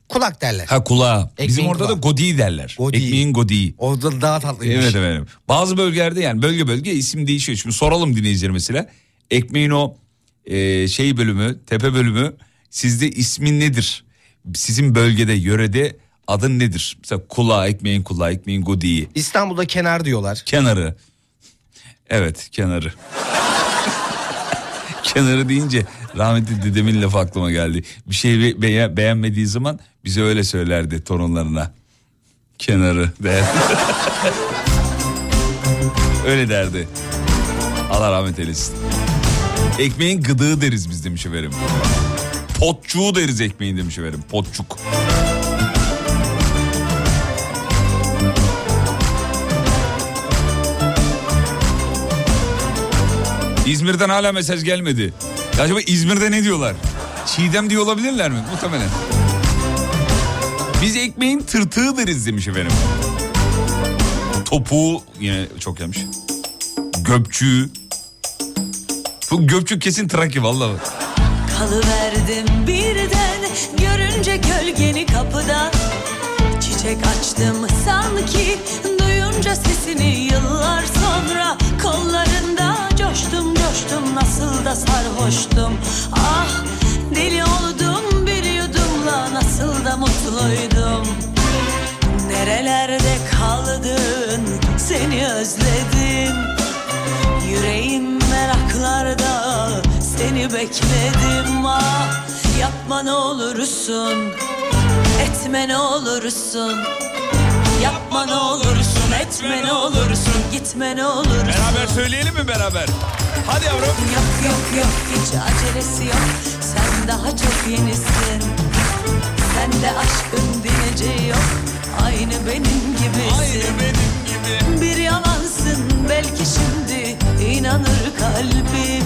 Kulak derler. Ha. Bizim Ekmeğin orada da kulağı. godi derler. Godi. Ekmeğin godi. O da daha tatlıymış. Evet efendim. Bazı bölgelerde yani bölge bölge isim değişiyor. Şimdi soralım dinleyiciler mesela. Ekmeğin o e, şey bölümü, tepe bölümü sizde ismin nedir? Sizin bölgede, yörede adın nedir? Mesela kulağı, ekmeğin kulağı, ekmeğin godiyi. İstanbul'da kenar diyorlar. Kenarı. Evet kenarı. [LAUGHS] kenarı deyince rahmetli dedemin lafı aklıma geldi. Bir şey be- beğen- beğenmediği zaman bize öyle söylerdi torunlarına. Kenarı der. [LAUGHS] öyle derdi. Allah rahmet eylesin. Ekmeğin gıdığı deriz biz demiş efendim. Potçuğu deriz ekmeğin demiş efendim. Potçuk. İzmir'den hala mesaj gelmedi. Ya Acaba İzmir'de ne diyorlar? Çiğdem diyor olabilirler mi? Muhtemelen. Biz ekmeğin tırtığı deriz demiş efendim. Topuğu yine çok yemiş. Göpçüğü. Bu göpçük kesin Trakya vallahi. Kalıverdim birden görünce gölgeni kapıda Çiçek açtım sanki duyunca sesini yıllar sonra Kollarında coştum coştum nasıl da sarhoştum. Ah deli oldum bir yudumla nasıl da mutluydum. Nerelerde kaldın seni özledim. Yüreğim meraklarda seni bekledim. Ah Yapma ne olursun etme ne olursun Yapma ne olursun etme ne olursun Gitme ne olursun. Beraber söyleyelim mi beraber? Hadi yavrum. Yok yok yok hiç acelesi yok. Sen daha çok yenisin. Sende aşkın dineceği yok. Aynı benim gibisin. Aynı benim gibi. bir yalansın belki şimdi inanır kalbim.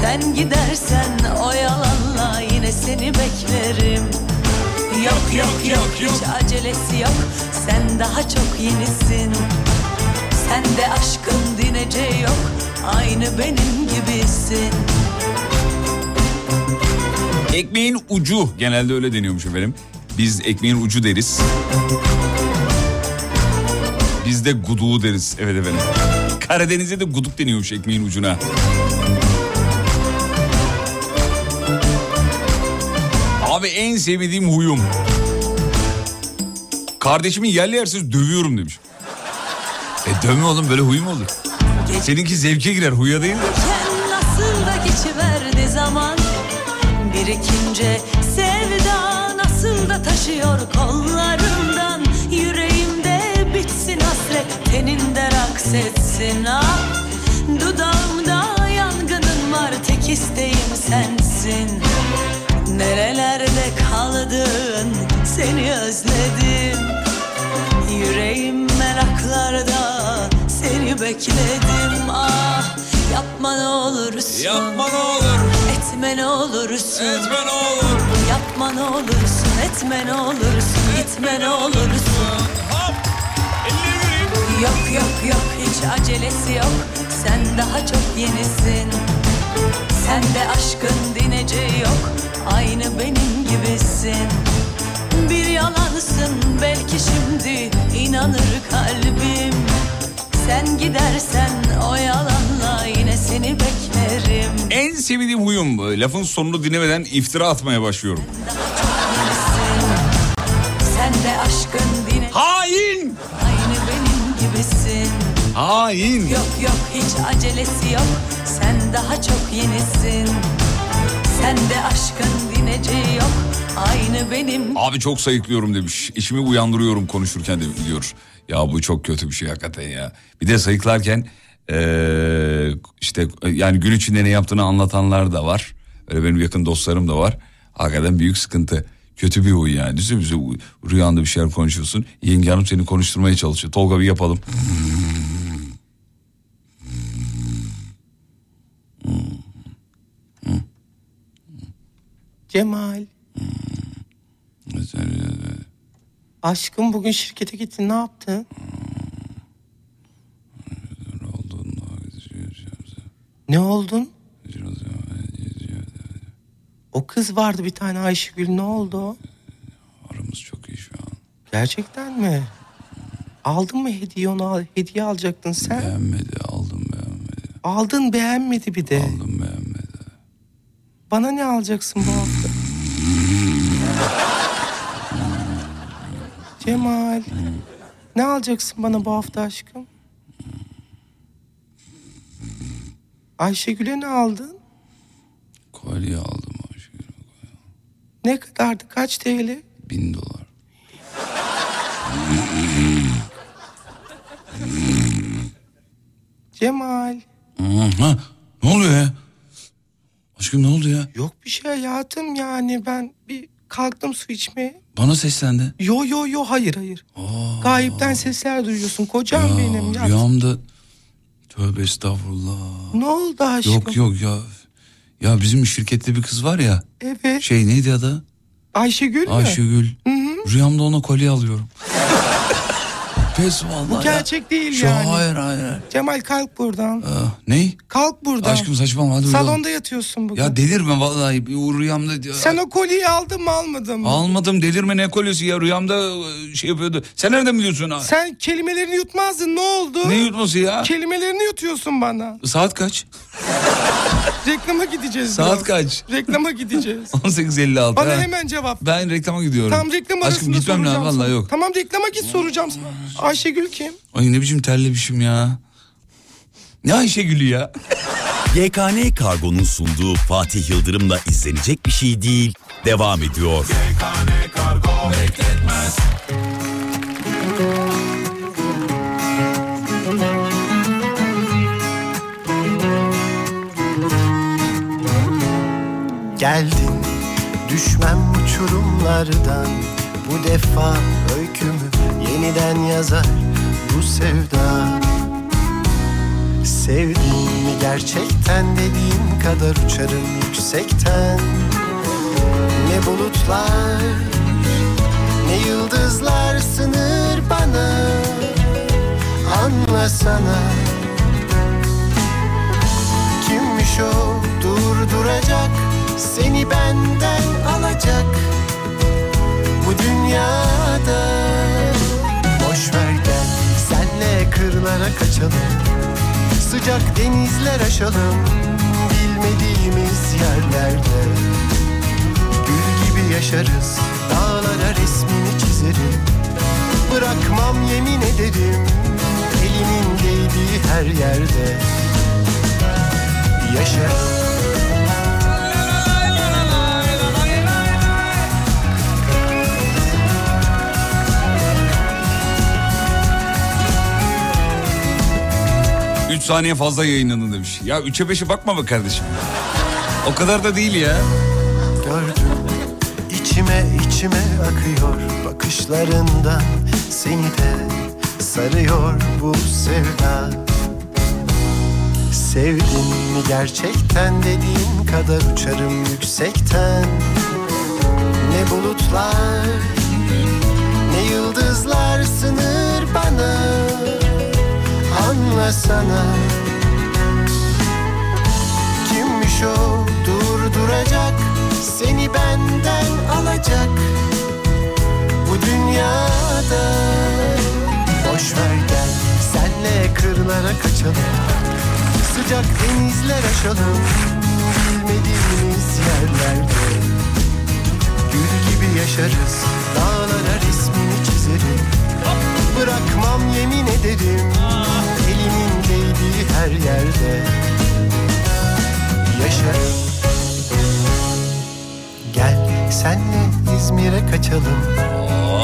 Sen gidersen o yalanla yine seni beklerim Yok yok yok hiç acelesi yok sen daha çok yenisin Sende aşkın dineceği yok aynı benim gibisin Ekmeğin ucu genelde öyle deniyormuş efendim. Biz ekmeğin ucu deriz. Biz de guduğu deriz. Evet efendim. Karadeniz'de de guduk deniyormuş ekmeğin ucuna. En sevdiğim huyum. Kardeşimi yerli yersiz dövüyorum demiş. E dövme oğlum böyle huyum olur. Seninki zevke girer huya değil mi? Nasıl da geçiverdi zaman Birikince sevda nasıl da taşıyor kollarından Yüreğimde bitsin hasret teninde raks etsin ah Dudağımda yangının var tek isteğim sensin Nerelerde kaldın? Seni özledim. Yüreğim meraklarda. Seni bekledim. Ah Yapma ne olursun. Yapma ne olur, etme ne olursun. Etme ne olur. Yapma ne olursun. Etme ne olursun. Gitme ne olursun. Hop, elleri. Yok yok yok. Hiç acelesi yok. Sen daha çok yenisin. Sende aşkın dineceği yok aynı benim gibisin. Bir yalansın belki şimdi inanır kalbim. Sen gidersen o yalanla yine seni beklerim. En sevdiğim huyum lafın sonunu dinlemeden iftira atmaya başlıyorum. Hain! aynı benim gibisin. Hain! Yok yok hiç acelesi yok. Sen daha çok yenisin Sende aşkın dineceği yok aynı benim Abi çok sayıklıyorum demiş. İşimi uyandırıyorum konuşurken de diyor. Ya bu çok kötü bir şey hakikaten ya. Bir de sayıklarken eee, işte yani gün içinde ne yaptığını anlatanlar da var. Öyle benim yakın dostlarım da var. Hakikaten büyük sıkıntı. Kötü bir huy yani. Düşünsene bize rüyanda bir şeyler konuşuyorsun. Yenge hanım seni konuşturmaya çalışıyor. Tolga bir yapalım. Cemal. Aşkım bugün şirkete gittin ne yaptın? Ne oldun? O kız vardı bir tane Ayşegül ne oldu? o? Aramız çok iyi şu an. Gerçekten mi? Aldın mı hediye onu al- hediye alacaktın sen? Beğenmedi aldım beğenmedi. Aldın beğenmedi bir de. Aldım beğenmedi. Bana ne alacaksın bu hafta? Cemal. Ne alacaksın bana bu hafta aşkım? Ayşegül'e ne aldın? Kolye aldım Ayşegül. Ne kadardı? Kaç TL? Bin dolar. Cemal. Ha, ne oluyor ya? Aşkım ne oldu ya? Yok bir şey hayatım yani ben bir kalktım su içmeye. Bana seslendi. Yo yo yo hayır hayır. Gayipten sesler duyuyorsun kocam Ya, benim. Ya. Rüyamda tövbe estağfurullah. Ne oldu aşkım? Yok yok ya. Ya bizim şirkette bir kız var ya. Evet. Şey neydi adı? Ayşegül mü? Ayşegül. Rüyamda ona kolye alıyorum. Pes vallahi. Bu ya. gerçek değil Şu yani. hayır hayır. Cemal kalk buradan. Ah, ney? Kalk buradan. Aşkım saçmalama hadi uyuyalım. Salonda yatıyorsun bugün. Ya delirme vallahi bir rüyamda. Sen o kolyeyi aldın mı almadın mı? Almadım delirme ne kolyesi ya rüyamda e, şey yapıyordu. Sen nereden biliyorsun? ha? Sen kelimelerini yutmazdın ne oldu? Ne yutması ya? Kelimelerini yutuyorsun bana. Saat kaç? [LAUGHS] Reklama gideceğiz. Saat biraz. kaç? Reklama gideceğiz. [LAUGHS] 18.56. Bana ha. hemen cevap. Ben reklama gidiyorum. Tam reklam arasında Aşkım gitmem lazım vallahi yok. Tamam reklama git soracağım sana. Ayşegül kim? Ay ne biçim terlemişim ya. Ne Ayşegül'ü ya? YKN Kargo'nun sunduğu Fatih Yıldırım'la izlenecek bir şey değil. Devam ediyor. Geldin düşmem uçurumlardan Bu defa yeniden yazar bu sevda. Sevdin mi gerçekten dediğin kadar uçarım yüksekten? Ne bulutlar ne yıldızlar sınır bana. Anlasana Kimmiş o durduracak Seni benden alacak? Bu dünyada Kırlara kaçalım. Sıcak denizler aşalım. Bilmediğimiz yerlerde. Gül gibi yaşarız. Dağlara resmini çizerim. Bırakmam yemin ederim. Elimin değdiği her yerde. Yaşarım Üç saniye fazla yayınladın demiş. Ya 3'e 5'e bakma be kardeşim. O kadar da değil ya. gördüm içime içime akıyor Bakışlarından seni de sarıyor bu sevda Sevdin mi gerçekten dediğin kadar uçarım yüksekten Ne bulutlar ne yıldızlar sınır bana Anlasana Kimmiş o? Durduracak. Seni benden alacak. Bu dünyada. Boş ver gel. Senle kırlara kaçalım. Sıcak denizler aşalım. Bilmediğimiz yerlerde. Gül gibi yaşarız. Dağlara resmini çizerim Bırakmam yemin ederim Elimin değdiği her yerde. Yaşarım Gel senle İzmir'e kaçalım.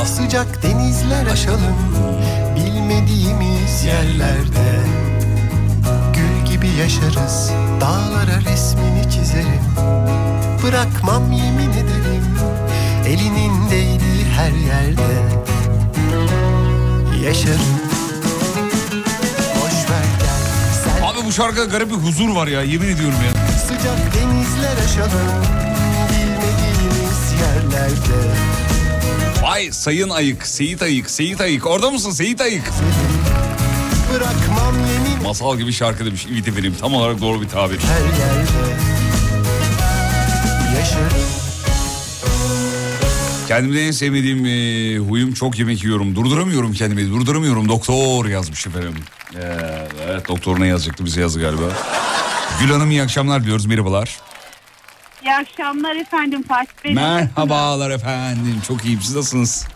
Sıcak denizler aşalım. Bilmediğimiz yerlerde. Gül gibi yaşarız. Dağlara resmini çizerim. Bırakmam yemin ederim. Elinin değdiği her yerde. Yaşarım bu şarkıda garip bir huzur var ya yemin ediyorum ya. Sıcak denizler aşalım Bilmediğimiz yerlerde Vay Say, sayın Ayık, Seyit Ayık, Seyit Ayık. Orada mısın Seyit Ayık? Bırakmam yemin Masal gibi şarkı demiş İvit efendim. Tam olarak doğru bir tabir. her yerde Yaşarım Kendimde en sevmediğim e, huyum çok yemek yiyorum. Durduramıyorum kendimi. Durduramıyorum. Doktor yazmış efendim. Ee, evet doktor ne yazacaktı bize yazdı galiba. Gül Hanım iyi akşamlar diyoruz. Merhabalar. İyi akşamlar efendim Fatih Bey. Merhabalar efendim. Çok iyiyim. Siz nasılsınız?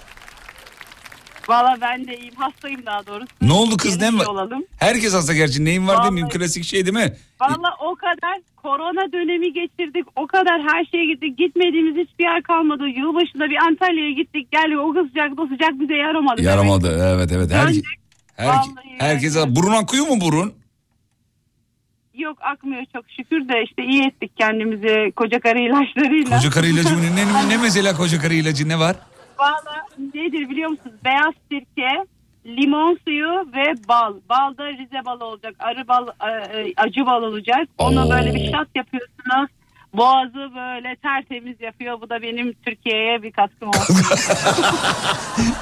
Valla ben de iyiyim. Hastayım daha doğrusu. Ne oldu kız ne var? olalım. Herkes hasta gerçi. Neyin var demeyeyim. Vallahi. Klasik şey değil mi? Valla o kadar korona dönemi geçirdik. O kadar her şeye gittik. Gitmediğimiz hiçbir yer kalmadı. Yılbaşında bir Antalya'ya gittik. Gel o sıcak o sıcak bize yaramadı. Yaramadı. Evet evet. Her, Döndük. her, Vallahi herkese burun akıyor mu burun? Yok akmıyor çok şükür de işte iyi ettik kendimizi koca karı ilaçlarıyla. Koca karı ilacı mı? Ne, ne [LAUGHS] mesela koca karı ilacı ne var? Valla nedir biliyor musunuz? Beyaz sirke, limon suyu ve bal. Bal da Rize balı olacak. Arı bal, e, e, acı bal olacak. Ona Oo. böyle bir şat yapıyorsunuz. Boğazı böyle tertemiz yapıyor. Bu da benim Türkiye'ye bir katkım olsun. [LAUGHS]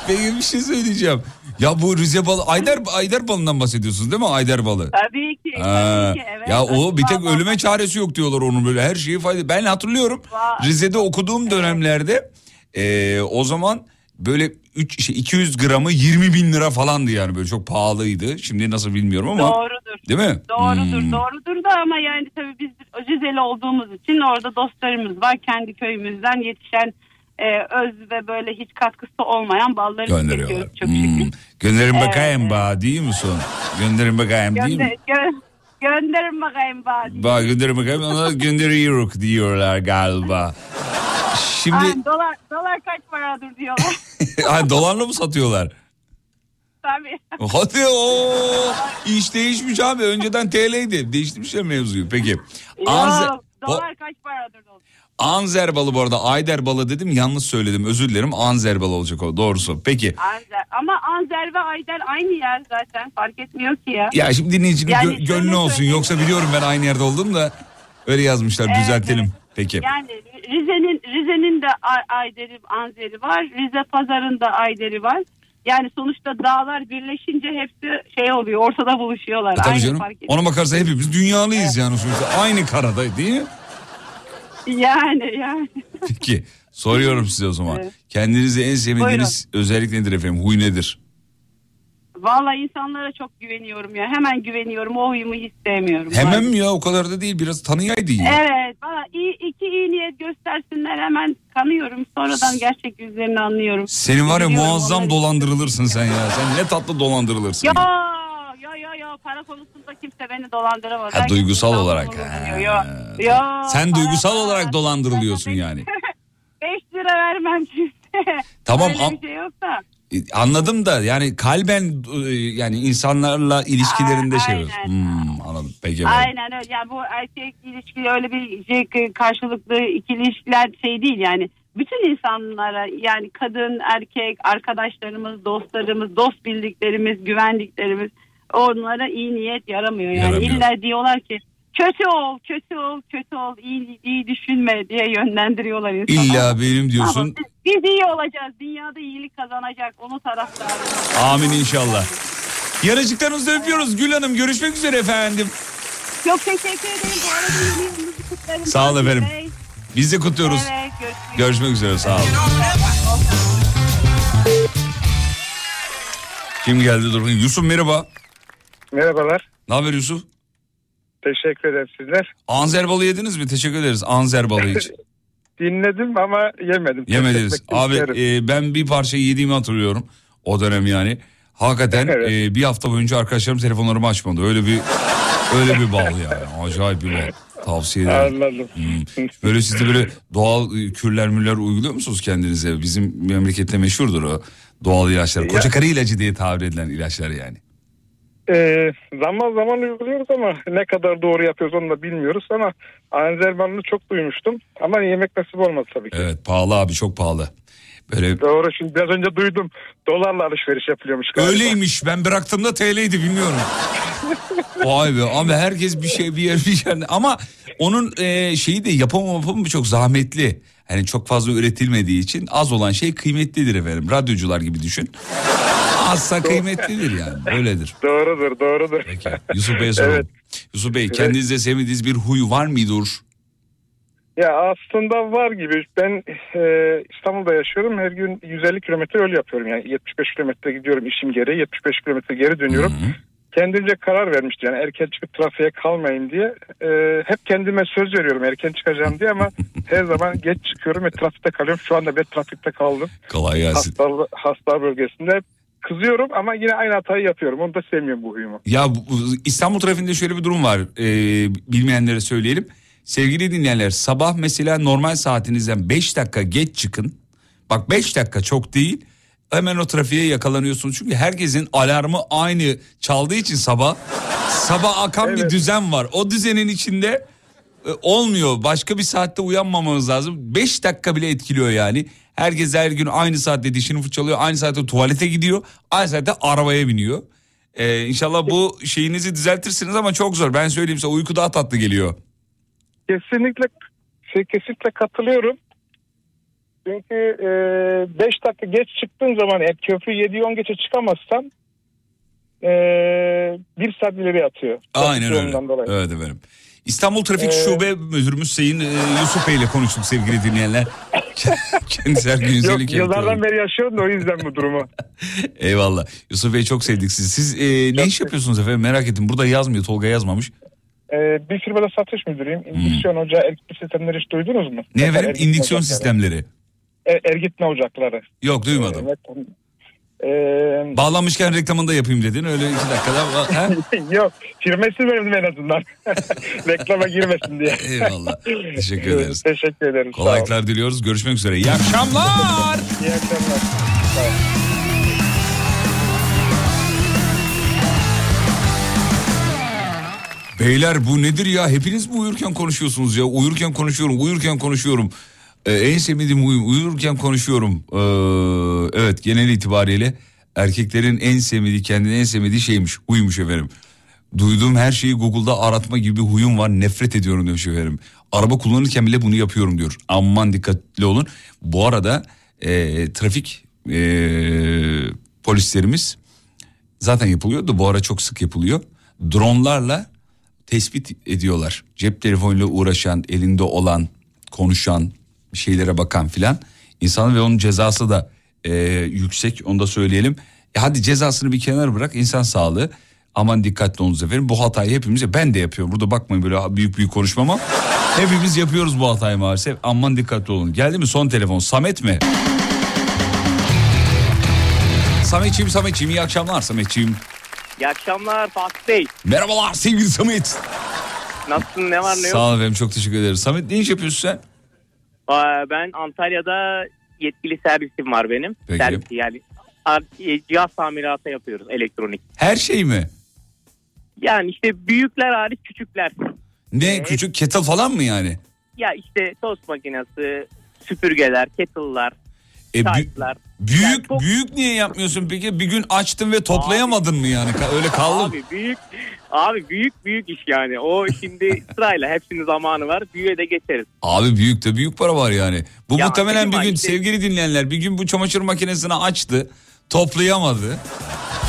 Peki bir şey söyleyeceğim. Ya bu Rize balı, Ayder, Ayder balından bahsediyorsunuz değil mi? Ayder balı. tabii ki. Ha, Tabii ki evet. ya o bir tek ölüme çaresi yok diyorlar onun böyle her şeyi fayda. Ben hatırlıyorum Rize'de okuduğum dönemlerde e, o zaman böyle 3 şey 200 gramı 20 bin lira falandı yani böyle çok pahalıydı. Şimdi nasıl bilmiyorum ama. Doğrudur. Değil mi? Doğrudur, Hmm. doğrudur da ama yani tabii biz Rizeli olduğumuz için orada dostlarımız var. Kendi köyümüzden yetişen e, öz ve böyle hiç katkısı olmayan balları Gönderiyorlar. çok Hmm. Gönderin bakayım evet. ba değil mi son? Gönderin bakayım değil Gönder, mi? gö- gönderin bakayım bari. Bak gönderin bakayım ona gönderiyoruz diyorlar galiba. Şimdi Ay, dolar, dolar kaç paradır diyorlar. [LAUGHS] ha, dolarla mı satıyorlar? Tabii. Hadi o iş değişmiş abi. Önceden TL'ydi. Değiştirmişler mevzuyu. Peki. Anze, dolar kaç paradır dolar. Anzer balı bu arada. Ayder balı dedim. Yanlış söyledim. Özür dilerim. Anzer balı olacak o. Doğrusu. Peki. Anzer. Ama Anzer ve Ayder aynı yer zaten. Fark etmiyor ki ya. Ya şimdi dinleyicinin Yani gö- gönlü olsun. söyleyeyim. Yoksa biliyorum ben aynı yerde oldum da. Öyle yazmışlar. Evet, Düzeltelim. evet. Peki. Yani Rize'nin Rize'nin de Ay- Ayder'i, Anzer'i var. Rize Pazar'ın da Ayder'i var. Yani sonuçta dağlar birleşince hepsi şey oluyor. Ortada buluşuyorlar. E tabii Aynı canım. Ona bakarsa hepimiz dünyalıyız yani sonuçta. Aynı karada değil mi? Yani yani. Peki. Soruyorum size o zaman. Evet. Kendinize en sevmediğiniz özellik nedir efendim? Huy nedir? Vallahi insanlara çok güveniyorum ya. Hemen güveniyorum. O huyumu hiç sevmiyorum. Hemen mi ya? O kadar da değil. Biraz tanıyaydın ya. Evet. İyi, iki iyi niyet göstersinler hemen kanıyorum. Sonradan gerçek yüzlerini anlıyorum. Senin var ya Biliyorum muazzam onları. dolandırılırsın sen ya. Sen ne tatlı dolandırılırsın. Ya ya. Ya ya para konusunda kimse beni dolandıramaz. Ha, duygusal olarak. Ha. Ya, ya, Sen para- duygusal olarak dolandırılıyorsun yani. [LAUGHS] 5 lira vermem kimseye. Tamam, Öyle bir şey yoksa. E, Anladım da yani kalben e, yani insanlarla ilişkilerinde Aa, şey aynen. Hmm, anladım. Peki. Aynen öyle. Yani bu erkek ilişki öyle bir şey, karşılıklı ikili ilişkiler şey değil yani. Bütün insanlara yani kadın, erkek, arkadaşlarımız, dostlarımız, dost bildiklerimiz, güvendiklerimiz onlara iyi niyet yaramıyor. Yani Yaramıyor. illa diyorlar ki kötü ol, kötü ol, kötü ol, iyi, iyi düşünme diye yönlendiriyorlar insanı. İlla benim diyorsun. Ama biz, biz iyi olacağız. Dünyada iyilik kazanacak. Onu taraftarıyız. Amin inşallah. Yarışıklarınızı öpüyoruz Gül Hanım. Görüşmek üzere efendim. Çok teşekkür ederim. Bu arada yeni yılınızı kutlarım. Sağ olun efendim. Bey. Biz de kutluyoruz. Evet, görüşmek Görüşmek üzere sağ olun. Kim geldi dur bakayım. Yusuf merhaba. Merhabalar. Ne haber Yusuf? Teşekkür ederim sizler. Anzer balı yediniz mi? Teşekkür ederiz. Anzer balı için. [LAUGHS] Dinledim ama yemedim. Yemediniz. Abi e, ben bir parça yediğimi hatırlıyorum. O dönem yani. Hakikaten Evet. e, bir hafta boyunca arkadaşlarım telefonlarımı açmadı. Öyle bir öyle bir bal yani. Acayip bir bal. Tavsiye ederim. Anladım. Hmm. Böyle siz de böyle doğal e, kürler müller uyguluyor musunuz kendinize? Bizim memlekette meşhurdur o doğal ilaçlar. Koca karı ilacı diye tabir edilen ilaçlar yani. Ee, zaman zaman uyguluyoruz ama ne kadar doğru yapıyoruz onu da bilmiyoruz ama anzermanını çok duymuştum. Ama yemek nasip olmadı tabii ki. Evet pahalı abi çok pahalı. Böyle Doğru şimdi biraz önce duydum. Dolarla alışveriş yapılıyormuş galiba. öyleymiş ben bıraktığımda TL'ydi bilmiyorum. Vay be ama herkes bir şey bir yer bir yer ama onun e, şeyi de yapımı yapımı çok zahmetli. Hani çok fazla üretilmediği için az olan şey kıymetlidir efendim. Radyocular gibi düşün. Azsa kıymetlidir yani öyledir. Doğrudur, doğrudur. Yusuf Bey'e soralım. Evet. Yusuf Bey kendinizde sevmediğiniz bir huy var mıdır? Ya aslında var gibi. Ben e, İstanbul'da yaşıyorum. Her gün 150 kilometre yol yapıyorum. Yani 75 kilometre gidiyorum işim gereği. 75 kilometre geri dönüyorum. Kendimce karar vermiştim. Yani erken çıkıp trafiğe kalmayayım diye. E, hep kendime söz veriyorum erken çıkacağım diye ama [LAUGHS] her zaman geç çıkıyorum ve trafikte kalıyorum. Şu anda ben trafikte kaldım. Kolay gelsin. Hasta, hasta bölgesinde. Kızıyorum ama yine aynı hatayı yapıyorum. Onu da sevmiyorum bu huyumu. Ya bu- bu İstanbul trafiğinde şöyle bir durum var. Ee, bilmeyenlere söyleyelim. Sevgili dinleyenler sabah mesela normal saatinizden 5 dakika geç çıkın. Bak 5 dakika çok değil. Hemen o trafiğe yakalanıyorsunuz. Çünkü herkesin alarmı aynı çaldığı için sabah. Sabah akan bir düzen var. O düzenin içinde e, olmuyor. Başka bir saatte uyanmamanız lazım. 5 dakika bile etkiliyor yani. Herkes her gün aynı saatte dişini fırçalıyor. Aynı saatte tuvalete gidiyor. Aynı saatte arabaya biniyor. Ee, inşallah bu şeyinizi düzeltirsiniz ama çok zor. Ben söyleyeyim size uyku daha tatlı geliyor. Kesinlikle şey, kesinlikle katılıyorum. Çünkü 5 dakika geç çıktığın zaman eğer köprü 7-10 geçe çıkamazsan e, bir saat ileri atıyor. Aynen öyle. dolayı. Evet efendim. İstanbul Trafik Ee, Şube Müdürümüz Sayın e, Yusuf Bey ile konuştuk sevgili dinleyenler. [LAUGHS] Kendisi her gün Yok yıllardan beri yaşıyorum da o yüzden bu durumu. [LAUGHS] Eyvallah. Yusuf Bey çok sevdik sizi. Siz e, ne iş yapıyorsunuz efendim merak ettim. Burada yazmıyor Tolga yazmamış. E, bir firmada satış müdürüyüm. İndüksiyon ocağı ergitme sistemleri hiç duydunuz mu? Hmm. Ne efendim? Ergitme İndüksiyon ocakları. sistemleri. E, ergitme ocakları. Yok duymadım. Evet. E, Bağlanmışken reklamını da yapayım dedin. Öyle iki dakikada. [LAUGHS] Yok firma isim verelim en azından. [LAUGHS] Reklama girmesin diye. [LAUGHS] Eyvallah. Teşekkür ederiz. Teşekkür ederim. Kolaylıklar diliyoruz. Görüşmek üzere. İyi akşamlar. İyi akşamlar. Beyler bu nedir ya? Hepiniz mi uyurken konuşuyorsunuz ya? Uyurken konuşuyorum, uyurken konuşuyorum. Ee, en sevmediğim huyum uyurken konuşuyorum. Ee, evet genel itibariyle erkeklerin en sevmediği, kendine en sevmediği şeymiş. Uyumuş efendim. Duyduğum her şeyi Google'da aratma gibi bir huyum var. Nefret ediyorum demiş efendim. Araba kullanırken bile bunu yapıyorum diyor. Aman dikkatli olun. Bu arada e, trafik e, polislerimiz zaten yapılıyor da bu ara çok sık yapılıyor. Dronlarla tespit ediyorlar. Cep telefonuyla uğraşan, elinde olan, konuşan, şeylere bakan filan. İnsan ve onun cezası da e, yüksek onu da söyleyelim. E hadi cezasını bir kenara bırak insan sağlığı. Aman dikkatli olunuz efendim. Bu hatayı hepimiz ben de yapıyorum. Burada bakmayın böyle büyük büyük konuşmama. Hepimiz yapıyoruz bu hatayı maalesef. Aman dikkatli olun. Geldi mi son telefon? Samet mi? Sametçiğim Sametçiğim iyi akşamlar Sametçiğim. İyi akşamlar Fatih Bey. Merhabalar sevgili Samet. Nasılsın ne var ne yok? Sağ ol efendim çok teşekkür ederim. Samet ne iş yapıyorsun sen? Aa, ben Antalya'da yetkili servisim var benim. Peki. Servis yani e, cihaz tamiratı yapıyoruz elektronik. Her şey mi? Yani işte büyükler hariç küçükler. Ne küçük kettle falan mı yani? Ya işte tost makinesi, süpürgeler, kettle'lar, E, bü- büyük büyük niye yapmıyorsun peki? Bir gün açtın ve toplayamadın mı yani? Öyle kaldım. Abi büyük abi büyük büyük iş yani. O şimdi [LAUGHS] sırayla hepsinin zamanı var. Büyüğe de geçeriz. Abi büyük de büyük para var yani. Bu Ya, muhtemelen bir gün işte- sevgili dinleyenler bir gün bu çamaşır makinesini açtı. Toplayamadı.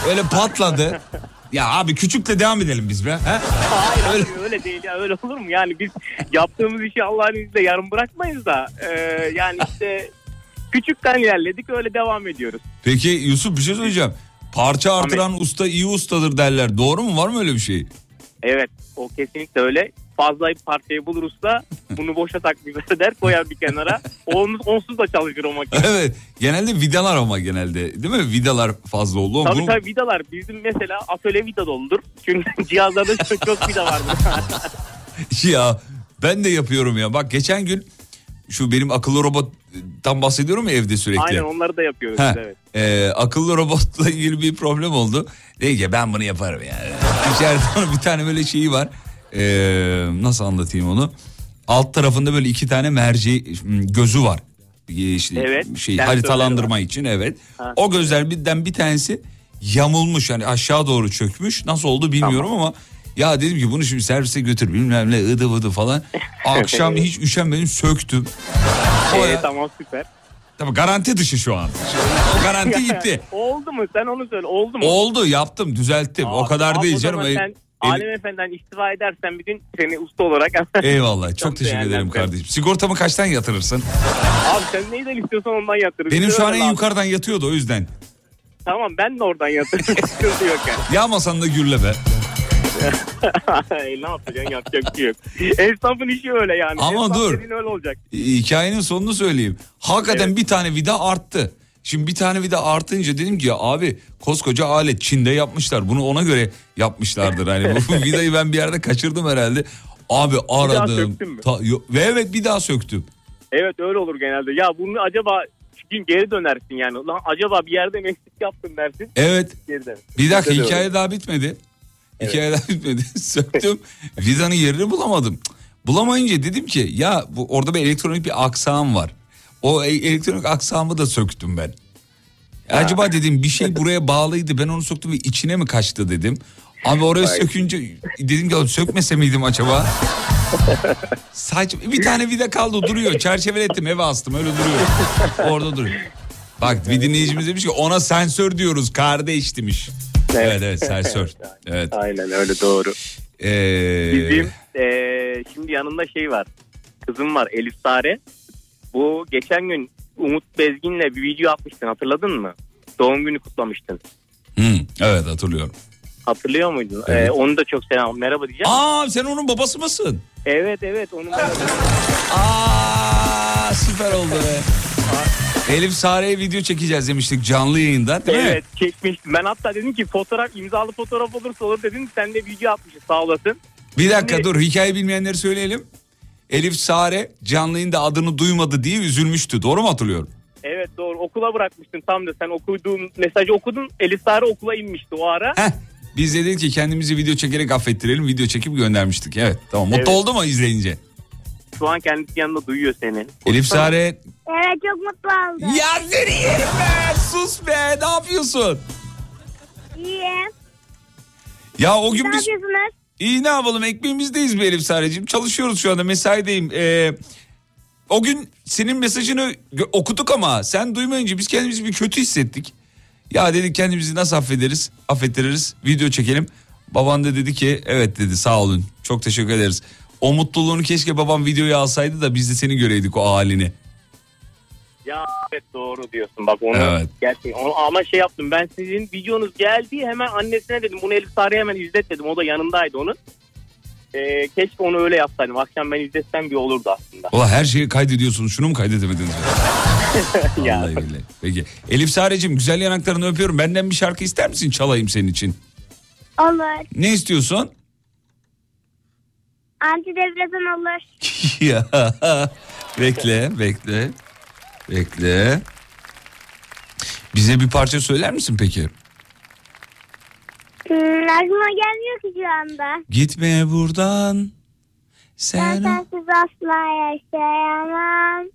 Öyle patladı. [LAUGHS] ya abi küçükle devam edelim biz be. He? Hayır öyle. öyle değil ya öyle olur mu? Yani biz yaptığımız işi Allah'ın izniyle yarım bırakmayız da e, yani işte küçükten ilerledik öyle devam ediyoruz. Peki Yusuf bir şey söyleyeceğim. Parça artıran usta iyi ustadır derler. Doğru mu? Var mı öyle bir şey? Evet o kesinlikle öyle. Fazla bir parçayı buluruz da [LAUGHS] bunu boşa takmıyoruz [LAUGHS] der koyar bir kenara. Onsuz, onsuz da çalışır o makine. [LAUGHS] evet. Genelde vidalar ama genelde. Değil mi? Vidalar fazla oldu. Tabii Bunu- tabii vidalar bizim mesela atölye vida doludur. Çünkü cihazlarda çok, çok vida vardır. ya ben de yapıyorum ya. Bak geçen gün şu benim akıllı robottan bahsediyorum ya evde sürekli. Aynen onları da yapıyoruz Ha, evet. e, akıllı robotla ilgili bir problem oldu. Dedi ki ben bunu yaparım yani. İçeride [LAUGHS] bir tane böyle şeyi var. E, nasıl anlatayım onu? Alt tarafında böyle iki tane merci gözü var. E, işte Evet, şey haritalandırma için evet. Ha. O gözler birden bir tanesi yamulmuş yani aşağı doğru çökmüş. Nasıl oldu bilmiyorum ama ya dedim ki bunu şimdi servise götür bilmem ne ıdı vıdı falan. Akşam hiç üşenmedim söktüm. Ee, ya- tamam süper. Tabii garanti dışı şu an. O garanti gitti. oldu mu? Sen onu söyle. Oldu mu? Oldu yaptım düzelttim. o kadar Abi değil o canım. El- sen el- Alem Efendi'den istifa edersen bir gün seni usta olarak... [LAUGHS] Eyvallah çok teşekkür ederim değerlendirelim. kardeşim. Sigortamı kaçtan yatırırsın? Abi sen neyden istiyorsan ondan yatırırız. Benim şu an en abi. yukarıdan yatıyordu o yüzden. Tamam ben de oradan yatırırım. [LAUGHS] Sıkıntı yok yani. Yağmasan da gürle be. Ne yapacaksın yapacak bir şey yok. Esnafın işi öyle yani. Ama Esnaf dur. öyle olacak. Hikayenin sonunu söyleyeyim. Hakikaten bir tane vida arttı. Şimdi bir tane vida artınca dedim ki ya abi koskoca alet Çin'de yapmışlar. Bunu ona göre yapmışlardır. Hani bu [LAUGHS] [LAUGHS] vidayı ben bir yerde kaçırdım herhalde. Abi aradım. söktün mü? Ta- yo- ve evet bir daha söktüm. Evet öyle olur genelde. Ya bunu acaba gün geri dönersin yani. Lan acaba bir yerde mi eksik yaptın dersin. Evet. Geri. Bir dakika hikaye daha bitmedi. Hikaye daha [LAUGHS] bitmedi. Söktüm. Vidanın yerini bulamadım. Bulamayınca dedim ki ya bu orada bir elektronik bir aksam var. O e- elektronik aksamı da söktüm ben. Acaba dedim bir şey buraya bağlıydı ben onu söktüm ve içine mi kaçtı dedim. Abi oraya Vay. sökünce dedim ki "Oğlum sökmese miydim acaba? [LAUGHS] Saçma bir tane vida kaldı duruyor. Çerçevelettim eve astım öyle duruyor. Orada duruyor. Bak bir dinleyicimiz demiş ki ona sensör diyoruz kardeş demiş. Evet evet, [LAUGHS] sensör. Evet. Aynen öyle doğru. Ee, Bizim eee, şimdi yanında şey var. Kızım var Elif Sare. Bu geçen gün Umut Bezgin'le bir video atmıştın hatırladın mı? Doğum günü kutlamıştın. hı, evet hatırlıyorum. Hatırlıyor muydun? Evet. Ee, onu da çok selam. Merhaba diyeceğim. Aa sen onun babası mısın? Evet evet onun Aa süper oldu be. Elif Sare'ye video çekeceğiz demiştik canlı yayında değil mi? Evet çekmiştim. Ben hatta dedim ki fotoğraf imzalı fotoğraf olursa olur dedim. Sen de video atmışsın sağ olasın. Bir dakika Şimdi- dur hikaye bilmeyenleri söyleyelim. Elif Sare canlı yayında adını duymadı diye üzülmüştü. Doğru mu hatırlıyorum? Evet doğru okula bırakmıştın tam da sen okuduğun mesajı okudun. Elif Sare okula inmişti o ara. Heh. Biz de dedik ki kendimizi video çekerek affettirelim. Video çekip göndermiştik. Evet tamam. Mutlu Evet. oldu mu izleyince? Şu an kendisi yanında duyuyor seni. Elif Sare Evet çok mutlu oldum. Ya seni yerim be. Sus be. Ne yapıyorsun? İyiyim. Ya o gün Ne biz... yapıyorsunuz? İyi ne yapalım ekmeğimizdeyiz be Elif Sare'cim. Çalışıyoruz şu anda mesaideyim. Ee, o gün senin mesajını okuduk ama sen duymayınca biz kendimizi bir kötü hissettik. Ya dedik kendimizi nasıl affederiz? Affettiririz. Video çekelim. Baban da dedi ki evet dedi sağ olun. Çok teşekkür ederiz. O mutluluğunu keşke babam videoya alsaydı da biz de seni göreydik o halini. Ya evet doğru diyorsun bak onu Evet. gerçekten onu, ama şey yaptım ben sizin videonuz geldi hemen annesine dedim bunu Elif Sare'ye hemen izlet dedim o da yanındaydı onun. Ee, keşke onu öyle yapsaydım akşam ben izletsem bir olurdu aslında. Ulan her şeyi kaydediyorsunuz şunu mu kaydedemediniz? [LAUGHS] Ya. Vallahi billahi. Peki. Elif Sare'cim güzel yanaklarını öpüyorum. Benden bir şarkı ister misin çalayım senin için? Olur. Ne istiyorsun? Antidepresan olur. [LAUGHS] ya bekle bekle bekle. Bize bir parça söyler misin peki? Hmm, aklıma gelmiyor ki şu anda. Gitme buradan. Ben Sen sensiz asla yaşayamam.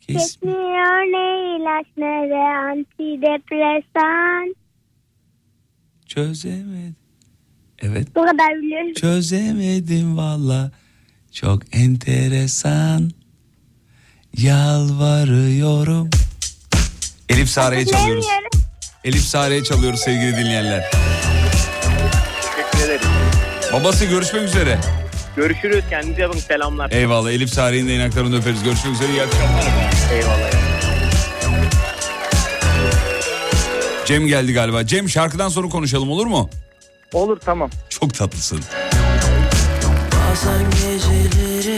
Kes- Çekmiyor ne ilaç ne de antidepresan. çözemedim. Evet Bu kadar biliyorum. çözemedim valla. Çok enteresan. Yalvarıyorum. Elif Sare'ye çalıyoruz. Elif Sare'ye çalıyoruz sevgili dinleyenler. Teşekkür ederim. Babası görüşmek üzere. Görüşürüz kendinize bakın selamlar. Eyvallah Elif Sare'nin de yanaklarını öperiz. Görüşmek üzere iyi akşamlar. Eyvallah. Cem geldi galiba. Cem şarkıdan sonra konuşalım olur mu? Olur tamam. Çok tatlısın. Bazen geceleri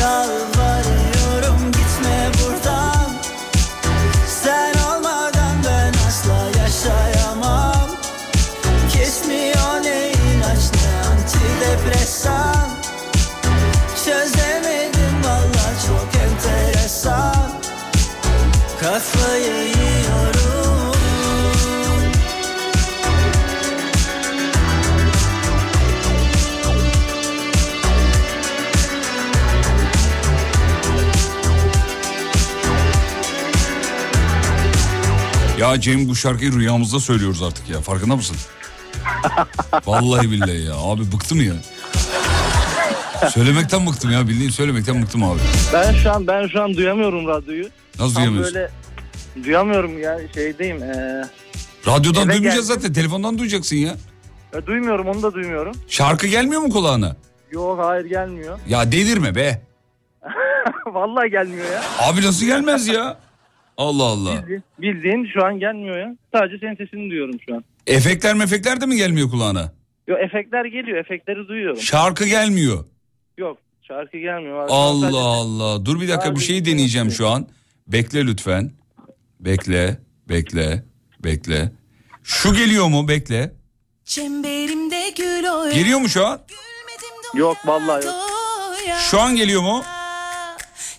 Yalvarıyorum Ya Cem bu şarkıyı rüyamızda söylüyoruz artık ya farkında mısın? [LAUGHS] Vallahi billahi ya abi bıktım ya. Söylemekten bıktım ya bildiğin söylemekten bıktım abi. Ben şu an ben şu an duyamıyorum radyoyu. Nasıl Tam duyamıyorsun? böyle duyamıyorum ya şeydeyim. Ee, Radyodan Eve duymayacağız geldim. zaten telefondan duyacaksın ya. ya duymuyorum onu da duymuyorum. Şarkı gelmiyor mu kulağına? Yok hayır gelmiyor. Ya delirme be. [LAUGHS] Vallahi gelmiyor ya. Abi nasıl gelmez ya? Allah Allah. Bildiğin, bildiğin şu an gelmiyor ya. Sadece senin sesini duyuyorum şu an. Efektler mefekler de mi gelmiyor kulağına? Yok efektler geliyor. Efektleri duyuyorum. Şarkı gelmiyor. Yok şarkı gelmiyor. An Allah sadece- Allah. Dur bir dakika bir şey deneyeceğim şu an. Bekle lütfen. Bekle, bekle, bekle. Şu geliyor mu? Bekle. Çemberimde gül oya Geliyor mu şu an? Yok vallahi yok. Şu an geliyor mu?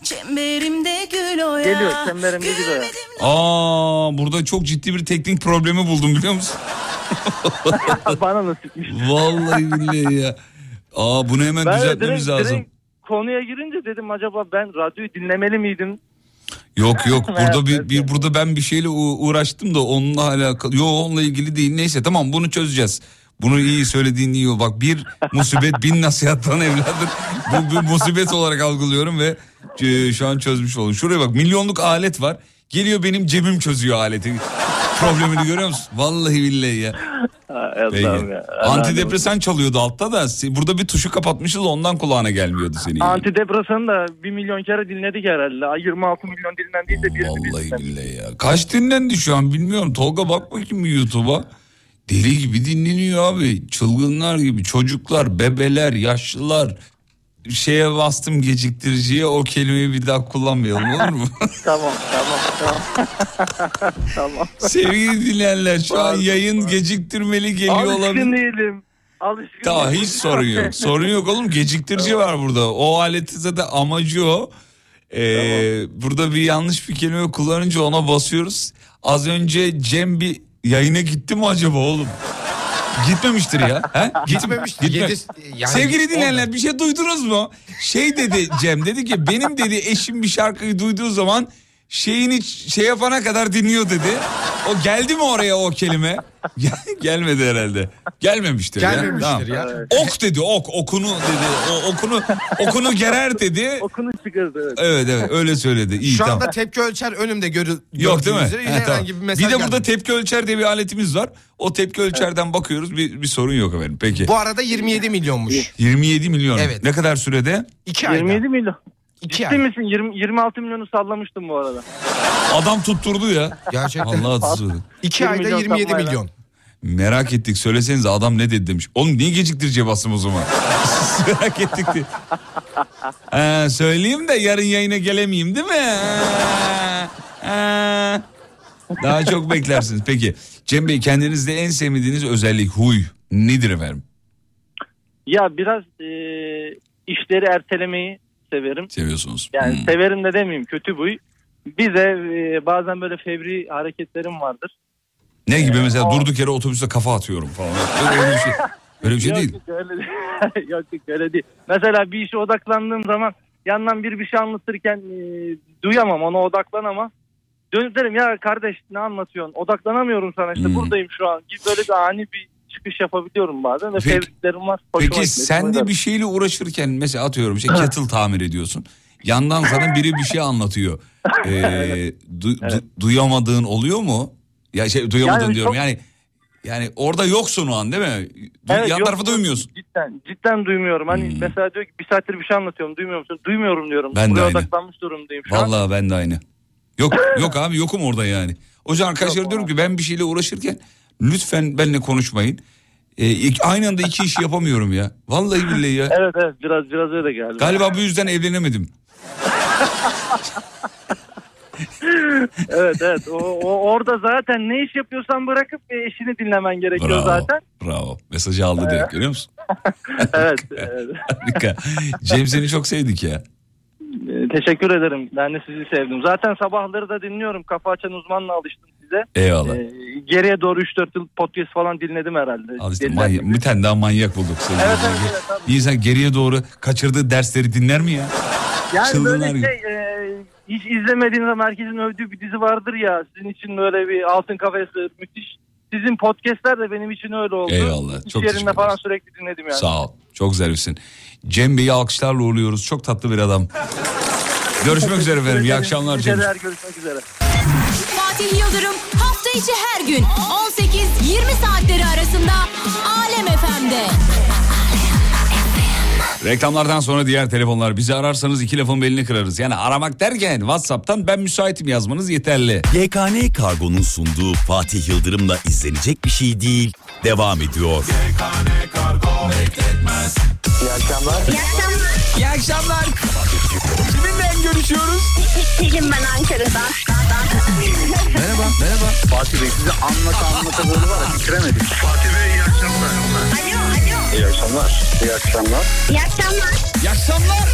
Çemberimde gül oya Geliyor çemberimde gül oya. Aa, burada çok ciddi bir teknik problemi buldum biliyor musun? [LAUGHS] Bana nasipmiş. Vallahi billahi ya. Aa bunu hemen Ben düzeltmemiz direkt, lazım. direkt konuya girince dedim acaba ben radyoyu dinlemeli miydim? Yok yok [LAUGHS] burada bir, bir burada ben bir şeyle uğraştım da onunla alakalı. Yok onunla ilgili değil. Neyse tamam bunu çözeceğiz. Bunu iyi söylediğin iyi. o. Bak bir musibet bin nasihattan evladır. Bu bir musibet olarak algılıyorum ve e, şu an çözmüş oldum. Şuraya bak milyonluk alet var. Geliyor benim cebim çözüyor aleti. Problemini görüyor musun? Vallahi billahi ya. Peki. Ya. Antidepresan çalıyordu altta da burada bir tuşu kapatmışız ondan kulağına gelmiyordu senin. Antidepresanı da bir milyon kere dinledik herhalde. Ay, 26 milyon dinlendiyse birini Vallahi billahi ya. Kaç dinlendi şu an bilmiyorum. Tolga bak bakayım YouTube'a. Deli gibi dinleniyor abi. Çılgınlar gibi. Çocuklar, bebeler, yaşlılar. Şeye bastım geciktiriciye o kelimeyi bir daha kullanmayalım olur mu? [LAUGHS] tamam tamam tamam. [LAUGHS] tamam. Sevgili dinleyenler şu an yayın geciktirmeli geliyor Alışkın olabilir. değilim. Alışkın Tamam hiç sorun yok. [LAUGHS] Sorun yok oğlum geciktirici var burada. O aleti zaten amacı o. Ee, Burada bir yanlış bir kelime kullanınca ona basıyoruz. Az önce Cem bir yayına gitti mi acaba oğlum? Gitmemiştir ya. He? Gitmemiştir. Gitme- yani Sevgili dinleyenler bir şey duydunuz mu? Şey dedi Cem dedi ki benim dedi eşim bir şarkıyı duyduğu zaman şeyini şey yapana kadar dinliyor dedi. O geldi mi oraya o kelime? Gel- Gelmedi herhalde. Gelmemiştir, Gelmemiştir ya. ya. Tamam. Ok dedi ok okunu dedi. O, okunu okunu gerer dedi. Okunu çıkardı evet. Evet evet öyle söyledi. İyi Şu tamam. anda tepki ölçer önümde görü Yok değil mi? üzere He, herhangi tamam. bir Bir, de burada tepki ölçer diye bir aletimiz var. O tepki ölçerden bakıyoruz bir, bir sorun yok efendim. Peki. Bu arada 27 milyonmuş. 27 milyon. Evet. Ne kadar sürede? 2 ayda. 27 milyon. İki Ciddi ay. misin? 20, 26 milyonu sallamıştım bu arada. Adam tutturdu ya. Gerçekten. Allah. 2 20 ayda milyon 27 sapmayla. milyon. Merak ettik söylesenize adam ne dedi demiş. Oğlum niye geciktireceğim bastım o zaman? [LAUGHS] Merak ettik de. Ee, söyleyeyim de yarın yayına gelemeyeyim değil mi? Ee, ee. Daha çok beklersiniz. Peki Cem Bey kendinizde en sevmediğiniz özellik huy nedir efendim? Ya biraz e, işleri ertelemeyi severim. Seviyorsunuz. Yani Hmm. severim de demeyeyim kötü buy. Bir de e, bazen böyle fevri hareketlerim vardır. Ne gibi mesela o- durduk yere otobüste kafa atıyorum falan. Öyle, bir şey, öyle bir şey yok, değil. Yok öyle, değil. [LAUGHS] yok öyle değil. Mesela bir işe odaklandığım zaman yandan bir bir şey anlatırken e, duyamam ona odaklanamam. Dönüp derim ya kardeş ne anlatıyorsun odaklanamıyorum sana işte Hmm. buradayım şu an böyle bir ani bir çıkış yapabiliyorum bazen ve fevriliklerim var. Hoşuma Peki sen de bir şeyle uğraşırken mesela atıyorum işte kettle tamir ediyorsun. Yandan sana biri bir şey anlatıyor. [LAUGHS] Ee, du- du- duyamadığın oluyor mu? Ya şey duyamadığın Yani diyorum çok- yani yani orada yoksun o an değil mi? Du- Evet, yan yok, tarafı duymuyorsun. Cidden, cidden duymuyorum. Hani Hmm. mesela diyor ki bir saattir bir şey anlatıyorum duymuyor musun? Duymuyorum diyorum. Ben de Buraya aynı. odaklanmış durumdayım şu an. Vallahi ben de aynı. Yok yok [LAUGHS] abi yokum orada yani. O yüzden arkadaşlar diyorum ki ben bir şeyle uğraşırken lütfen benimle konuşmayın. İlk- aynı anda iki işi yapamıyorum ya. Vallahi billahi ya. Evet evet biraz biraz öyle geldi. Galiba bu yüzden evlenemedim. evet evet. O, o- orada zaten ne iş yapıyorsan bırakıp e, eşini dinlemen gerekiyor Bravo. zaten. Bravo. Mesajı aldı direkt görüyor musun? [LAUGHS] evet. evet. Harika. Cem seni çok sevdik ya. E, Teşekkür ederim. Ben de sizi sevdim. Zaten sabahları da dinliyorum. Kafa açan uzmanla alıştım size. Eyvallah. E, geriye doğru 3-4 yıl podcast falan dinledim herhalde. Al işte Deliler manyak, gibi. bir tane daha manyak bulduk. sevgili Evet, evet, evet, tabii. Bir insan geriye doğru kaçırdığı dersleri dinler mi ya? Yani Çılgınlar böyle gibi. şey e, hiç izlemediğiniz ama herkesin övdüğü bir dizi vardır ya. Sizin için böyle bir altın kafesi müthiş. Sizin podcastler de benim için öyle oldu. Eyvallah, İş çok yerinde falan sürekli dinledim yani. Sağ ol. Çok zarifsin. Cem Bey'i alkışlarla uğurluyoruz. Çok tatlı bir adam. [LAUGHS] Görüşmek üzere efendim. İyi akşamlar Cem. Görüşmek üzere. Fatih Yıldırım hafta içi her gün 18-20 saatleri arasında Alem FM'de. Reklamlardan sonra diğer telefonlar. Bizi ararsanız iki lafın belini kırarız. Yani aramak derken WhatsApp'tan ben müsaitim yazmanız yeterli. YKN Kargo'nun sunduğu Fatih Yıldırım'la izlenecek bir şey değil. Devam ediyor. İyi akşamlar. İyi akşamlar. Kiminle görüşüyoruz? Selim ben Ankara'dan. Merhaba, merhaba. Fatih Bey size anlata anlata böyle var ya bitiremedik. Fatih Bey iyi akşamlar. Alo, alo. İyi akşamlar. İyi akşamlar. İyi akşamlar. İyi akşamlar.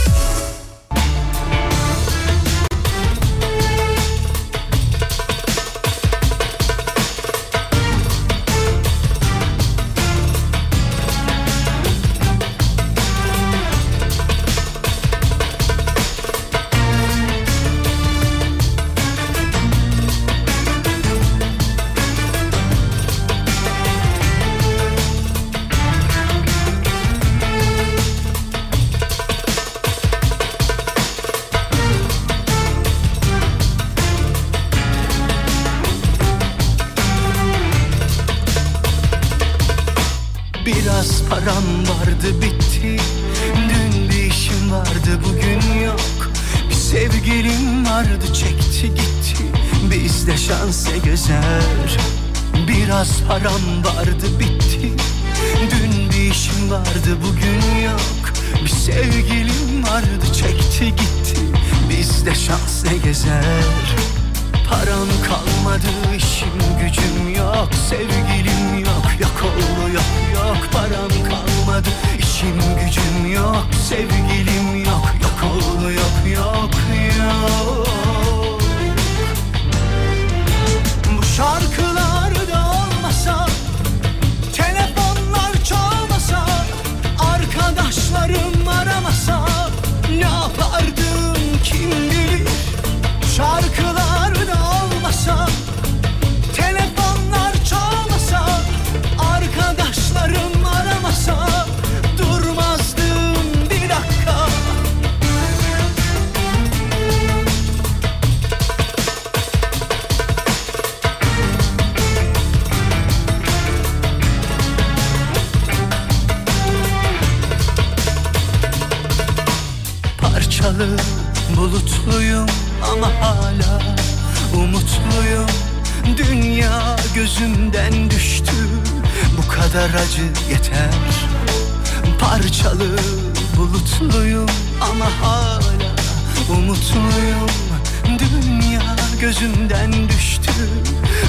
Dünya gözümden düştü.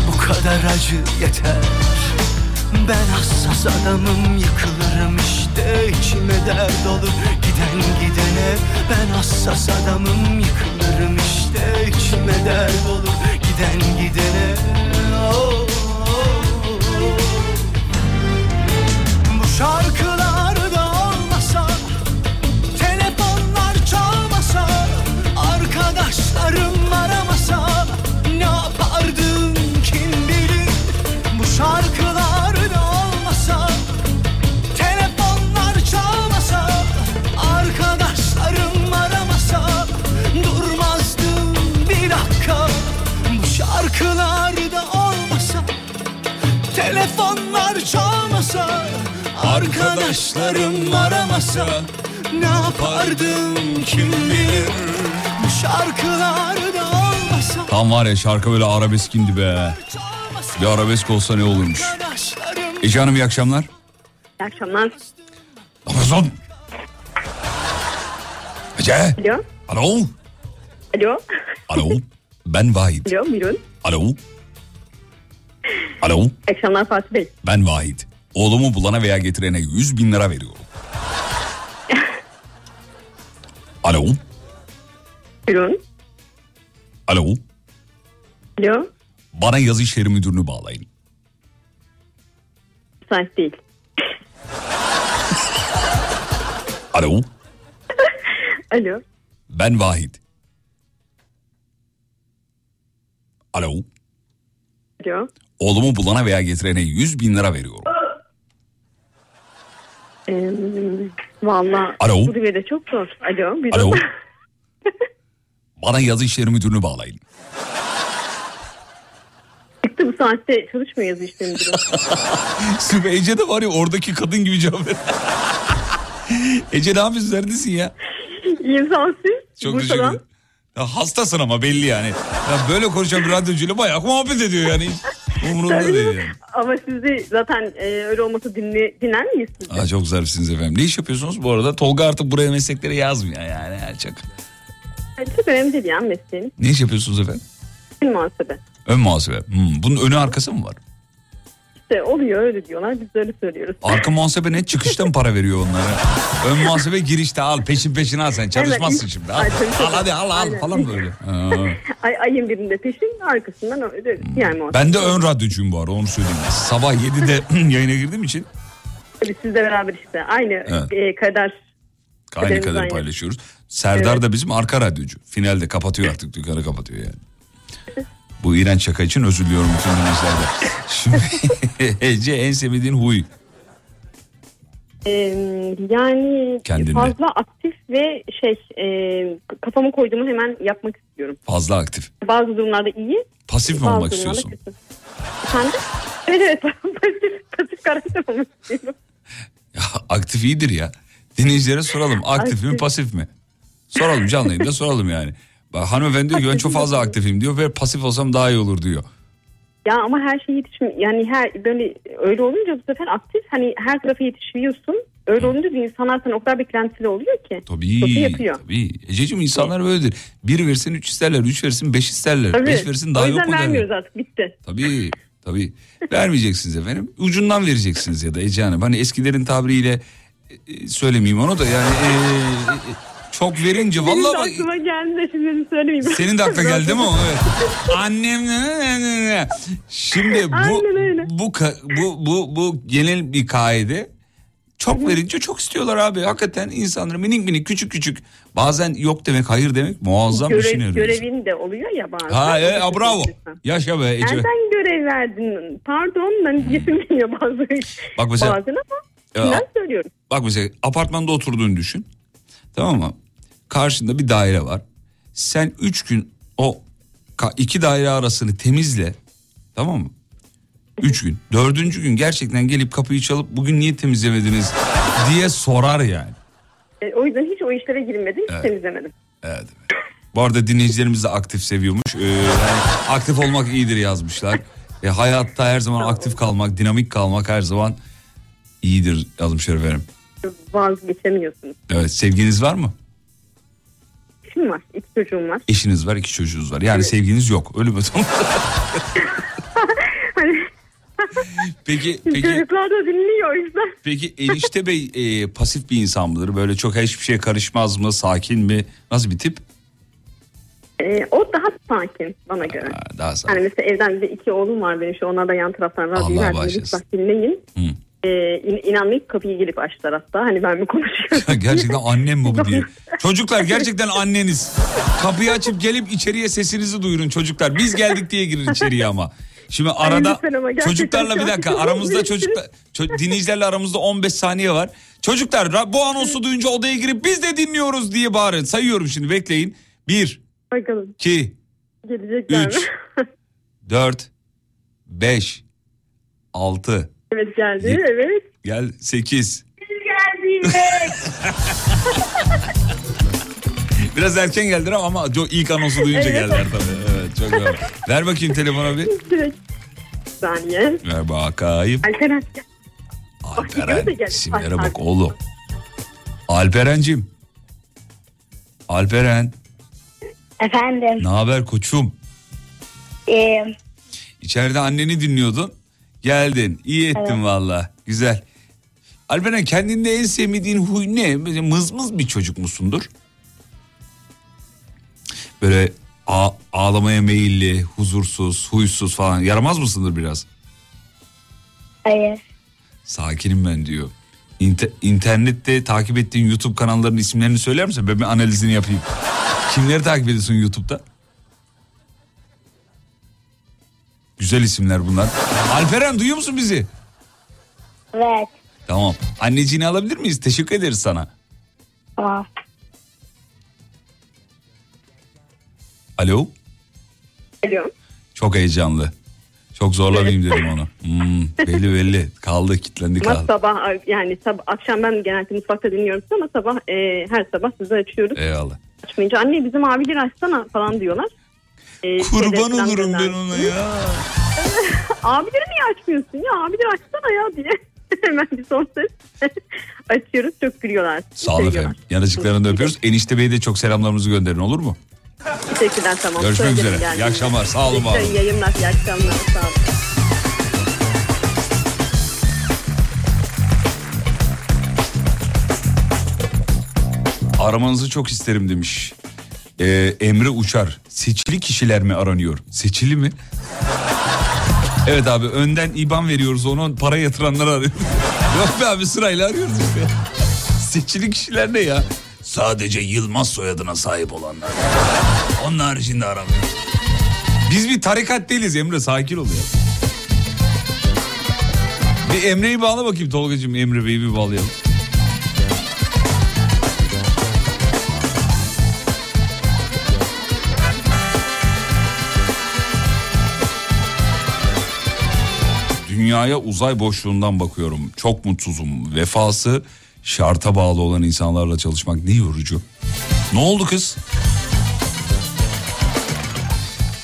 Bu kadar acı yeter. Ben hassas adamım yıkılırım işte. İçime dert olur. Giden gidene ben hassas adamım yıkılırım işte. İçime dert olur. Giden gidene. Oh, oh, oh. Bu çalmasa Arkadaşlarım çalmasa Arkadaşlarım aramasa Ne yapardım kim bilir Bu şarkılarda olmasa Tam var ya şarkı böyle arabeskindi be. Bir arabesk olsa ne olurmuş. Ece Hanım iyi akşamlar. İyi akşamlar. Amazon. Ece. Alo. Alo. Alo. Alo. Ben Vahit. Alo buyurun. Alo. Alo. Akşamlar Fatih Bey. Ben Vahit. Oğlumu bulana veya getirene 100 bin lira veriyorum. [LAUGHS] Alo. Buyurun. Alo. Alo. Bana yazı işleri müdürünü bağlayın. Müsait değil. [LAUGHS] Alo. [LAUGHS] Alo. Ben Vahit. Alo. Alo. Oğlumu bulana veya getirene 100 bin lira veriyorum. Ee, Valla Alo. bu düğmede çok zor. Alo. Buyurun. Alo. [LAUGHS] Bana yazı işleri müdürünü bağlayın. Çıktı bu saatte çalışmıyor yazı işte müdürüm. [LAUGHS] Süper Ece de var ya oradaki kadın gibi cevap ver. [LAUGHS] Ece ne yapıyorsun neredesin ya? İyiyim sağ ol siz. Çok Bursa'dan. teşekkür ederim. Ya hastasın ama belli yani. Ya böyle konuşan bir radyocuyla bayağı muhabbet ediyor yani. Umurumda Tabii değil yani. Ama sizi zaten e, öyle olmasa dinle, dinler miyiz siz? Aa, çok zarifsiniz efendim. Ne iş yapıyorsunuz bu arada? Tolga artık buraya mesleklere yazmıyor yani. yani çok. Yani çok önemli değil ya mesleğin. Ne iş yapıyorsunuz efendim? Bir muhasebe. Ön muhasebe. Hmm, bunun önü arkası mı var? İşte oluyor öyle diyorlar biz de öyle söylüyoruz. Arka muhasebe ne? Çıkışta mı para veriyor onlara? Ön muhasebe girişte al peşin peşin al sen çalışmazsın Evet. şimdi. Al, Ay, al hadi al al Aynen. falan böyle. [LAUGHS] Ay, ayın birinde peşin arkasından öyle yani muhasebe. Ben de ön radyocuyum bu arada onu söyleyeyim. Sabah 7'de [LAUGHS] [CLEARS THROAT] yayına girdiğim için Tabii sizle beraber işte aynı Evet. e, kader. aynı kadar paylaşıyoruz. Serdar Evet. da bizim arka radyocu. Finalde kapatıyor artık dükkanı kapatıyor yani. Bu iğrenç şaka için özür diliyorum bütün dinleyicilerden. Şimdi [LAUGHS] Ece en sevmediğin huy. Yani Kendinde. fazla aktif ve şey e, kafamı koyduğumu hemen yapmak istiyorum. Fazla aktif. Bazı durumlarda iyi. Pasif mi bazı olmak durumlarda istiyorsun? kötü. Efendim? Evet evet [LAUGHS] pasif, pasif karakter olmak istiyorum. Aktif iyidir ya. Dinleyicilere soralım aktif mi Aktif. pasif mi? Soralım canlı yayında soralım yani. Hanımefendi diyor ki ben çok fazla aktifim diyor ve pasif olsam daha iyi olur diyor. Ya ama her şey yetişmiyor. Yani her böyle öyle olunca bu sefer aktif hani her tarafa yetişiyorsun. Öyle olunca insanlar sana o kadar beklentili oluyor ki. Tabii. Çok yapıyor. Tabii. Ececiğim insanlar böyledir. Bir versin üç isterler, üç versin beş isterler. Tabii. Beş versin daha o yok yüzden mu derler. vermiyoruz artık bitti. Tabii. Tabii. Vermeyeceksiniz efendim. Ucundan vereceksiniz ya da Ece Hanım. Hani eskilerin tabiriyle e, söylemeyeyim onu da yani e, e, çok verince Benim de vallahi bak aklıma geldi de şimdi söylemeyeyim. senin de aklına geldi değil mi o? Evet. Annem Şimdi bu Aynen öyle. bu ka- bu bu bu genel bir kaide. Çok verince çok istiyorlar abi. Hakikaten insanlar minik minik küçük küçük. Bazen yok demek hayır demek muazzam Görev, arıyoruz. görevin de oluyor ya bazen. Ha e, da bravo. Yaşa be Ece. Nereden görev verdin? Pardon ben yesim geliyor bazı. Bak mesela- Bazen ama Ya, ben söylüyorum. Bak mesela apartmanda oturduğunu düşün. Tamam mı? Karşında bir daire var. Sen üç gün o iki daire arasını temizle. Tamam mı? Üç gün. Dördüncü gün gerçekten gelip kapıyı çalıp bugün niye temizlemediniz diye sorar yani. E, o yüzden hiç o işlere girmedim, hiç Evet. temizlemedim. Evet. Bu arada dinleyicilerimiz de aktif seviyormuş. Ee, yani aktif olmak iyidir yazmışlar. E, hayatta her zaman aktif kalmak, dinamik kalmak her zaman iyidir yazmışlar efendim. Vazgeçemiyorsunuz. Evet sevginiz var mı? Eşim var. iki çocuğum var. Eşiniz var, iki çocuğunuz var. Yani sevginiz yok. Öyle mi? [LAUGHS] peki, peki, Çocuklar da dinliyor o yüzden. peki enişte bey e, pasif bir insan mıdır? Böyle çok hiçbir şeye karışmaz mı? Sakin mi? Nasıl bir tip? Ee, o daha sakin bana göre. Daha sakin. Hani mesela evden bir iki oğlum var benim şu onlar da yan taraftan radyoyu Allah bağışlasın. dinleyin. Ee, in, inanmayıp kapıyı gelip açtılar hatta. Hani ben mi konuşuyorum? gerçekten annem mi bu diye. [LAUGHS] Çocuklar gerçekten anneniz. Kapıyı açıp gelip içeriye sesinizi duyurun çocuklar. Biz geldik diye girin içeriye ama. Şimdi arada ama çocuklarla bir dakika aramızda çocuklar ço- dinleyicilerle aramızda 15 saniye var. Çocuklar bu anonsu duyunca odaya girip biz de dinliyoruz diye bağırın. Sayıyorum şimdi bekleyin. 1 Bakalım 2 gelecekler mi? 3 4 5 6 evet geldi Ye- evet. gel 8 Geldi. [LAUGHS] Biraz erken geldiler ama çok ilk anonsu duyunca Evet. geldiler tabii. Evet çok güzel. Ver bakayım telefona bir. Direkt. Bir saniye. Ver bakayım. Alperen. Alperen. İsimlere bak oğlum. Alperen'cim. Alperen. Efendim. Ne haber koçum? Ee, İçeride anneni dinliyordun. Geldin. İyi ettin Evet. valla. Güzel. Alperen kendinde en sevmediğin huy ne? Böyle mızmız bir çocuk musundur? Böyle a- ağlamaya meyilli, huzursuz, huysuz falan. Yaramaz mısındır biraz? hayır. Sakinim ben diyor. İnte- internette takip ettiğin YouTube kanallarının isimlerini söyler misin? Ben bir analizini yapayım. Kimleri takip ediyorsun YouTube'da? Güzel isimler bunlar. Alperen duyuyor musun bizi? Evet. Tamam. Anneciğini alabilir miyiz? Teşekkür ederiz sana. Tamam. Alo. Alo. Çok heyecanlı. Çok zorlamayayım dedim onu. Hmm, belli belli. Kaldı kilitlendi Ama kaldı. sabah yani sabah akşam ben genelde mutfakta dinliyorum ama sabah e, her sabah sizi açıyoruz. Eyvallah. Açmayınca anne bizim abileri açsana falan diyorlar. E, Kurban falan olurum ben ona ya. [LAUGHS] abileri niye açmıyorsun ya abileri açsana ya diye. [LAUGHS] Hemen bir son ses [LAUGHS] açıyoruz çok gülüyorlar. Sağ olun efendim. Yanıcıklarını da öpüyoruz. Enişte Bey'e de çok selamlarımızı gönderin olur mu? Teşekkürler tamam. Görüşmek Söylerim üzere. geldiğinde. İyi akşamlar. Sağ olun, olun. İyi yayınlar. iyi akşamlar. Sağ olun. Aramanızı çok isterim demiş. Ee, Emre Uçar. Seçili kişiler mi aranıyor? Seçili mi? evet abi önden IBAN veriyoruz onun para yatıranları arıyor. [LAUGHS] Yok be abi sırayla arıyoruz işte. Seçili kişiler ne ya? Sadece Yılmaz soyadına sahip olanlar. Onun haricinde aramıyoruz. Biz bir tarikat değiliz Emre sakin ol ya. Bir Emre'yi bağla bakayım Tolga'cığım Emre Bey'i bir bağlayalım. Dünyaya uzay boşluğundan bakıyorum. Çok mutsuzum. Vefası şarta bağlı olan insanlarla çalışmak ne yorucu. Ne oldu kız?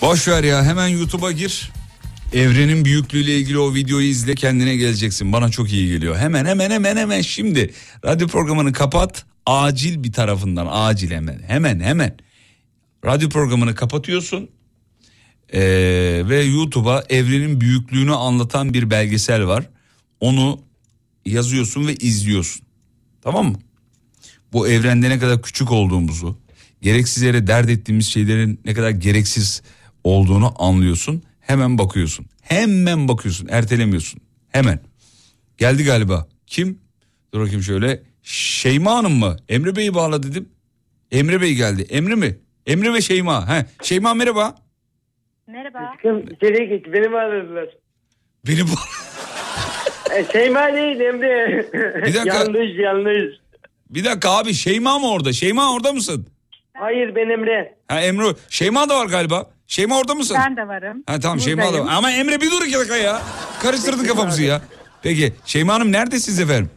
Boş ver ya hemen YouTube'a gir. Evrenin büyüklüğüyle ilgili o videoyu izle kendine geleceksin. Bana çok iyi geliyor. Hemen hemen hemen hemen şimdi. Radyo programını kapat. Acil bir tarafından acil hemen hemen hemen. Radyo programını kapatıyorsun. Ee, ve YouTube'a evrenin büyüklüğünü anlatan bir belgesel var. Onu yazıyorsun ve izliyorsun. Tamam mı? Bu evrende ne kadar küçük olduğumuzu, gereksiz yere dert ettiğimiz şeylerin ne kadar gereksiz olduğunu anlıyorsun. Hemen bakıyorsun. Hemen bakıyorsun. Ertelemiyorsun. Hemen. Geldi galiba. Kim? Dur bakayım şöyle. Şeyma Hanım mı? Emre Bey'i bağla dedim. Emre Bey geldi. Emre mi? Emre ve Şeyma. He. Şeyma merhaba. Merhaba. Aşkım içeriye git beni mi aradılar? Beni bu... [LAUGHS] E, Şeyma değil Emre. Bir dakika. yanlış yanlış. Bir dakika abi Şeyma mı orada? Şeyma orada mısın? Hayır ben Emre. Ha Emre. Şeyma da var galiba. Şeyma orada mısın? Ben de varım. Ha tamam Şeyma da var. Ama Emre bir dur iki dakika ya. Karıştırdın kafamızı ya. Peki Şeyma Hanım neredesiniz efendim?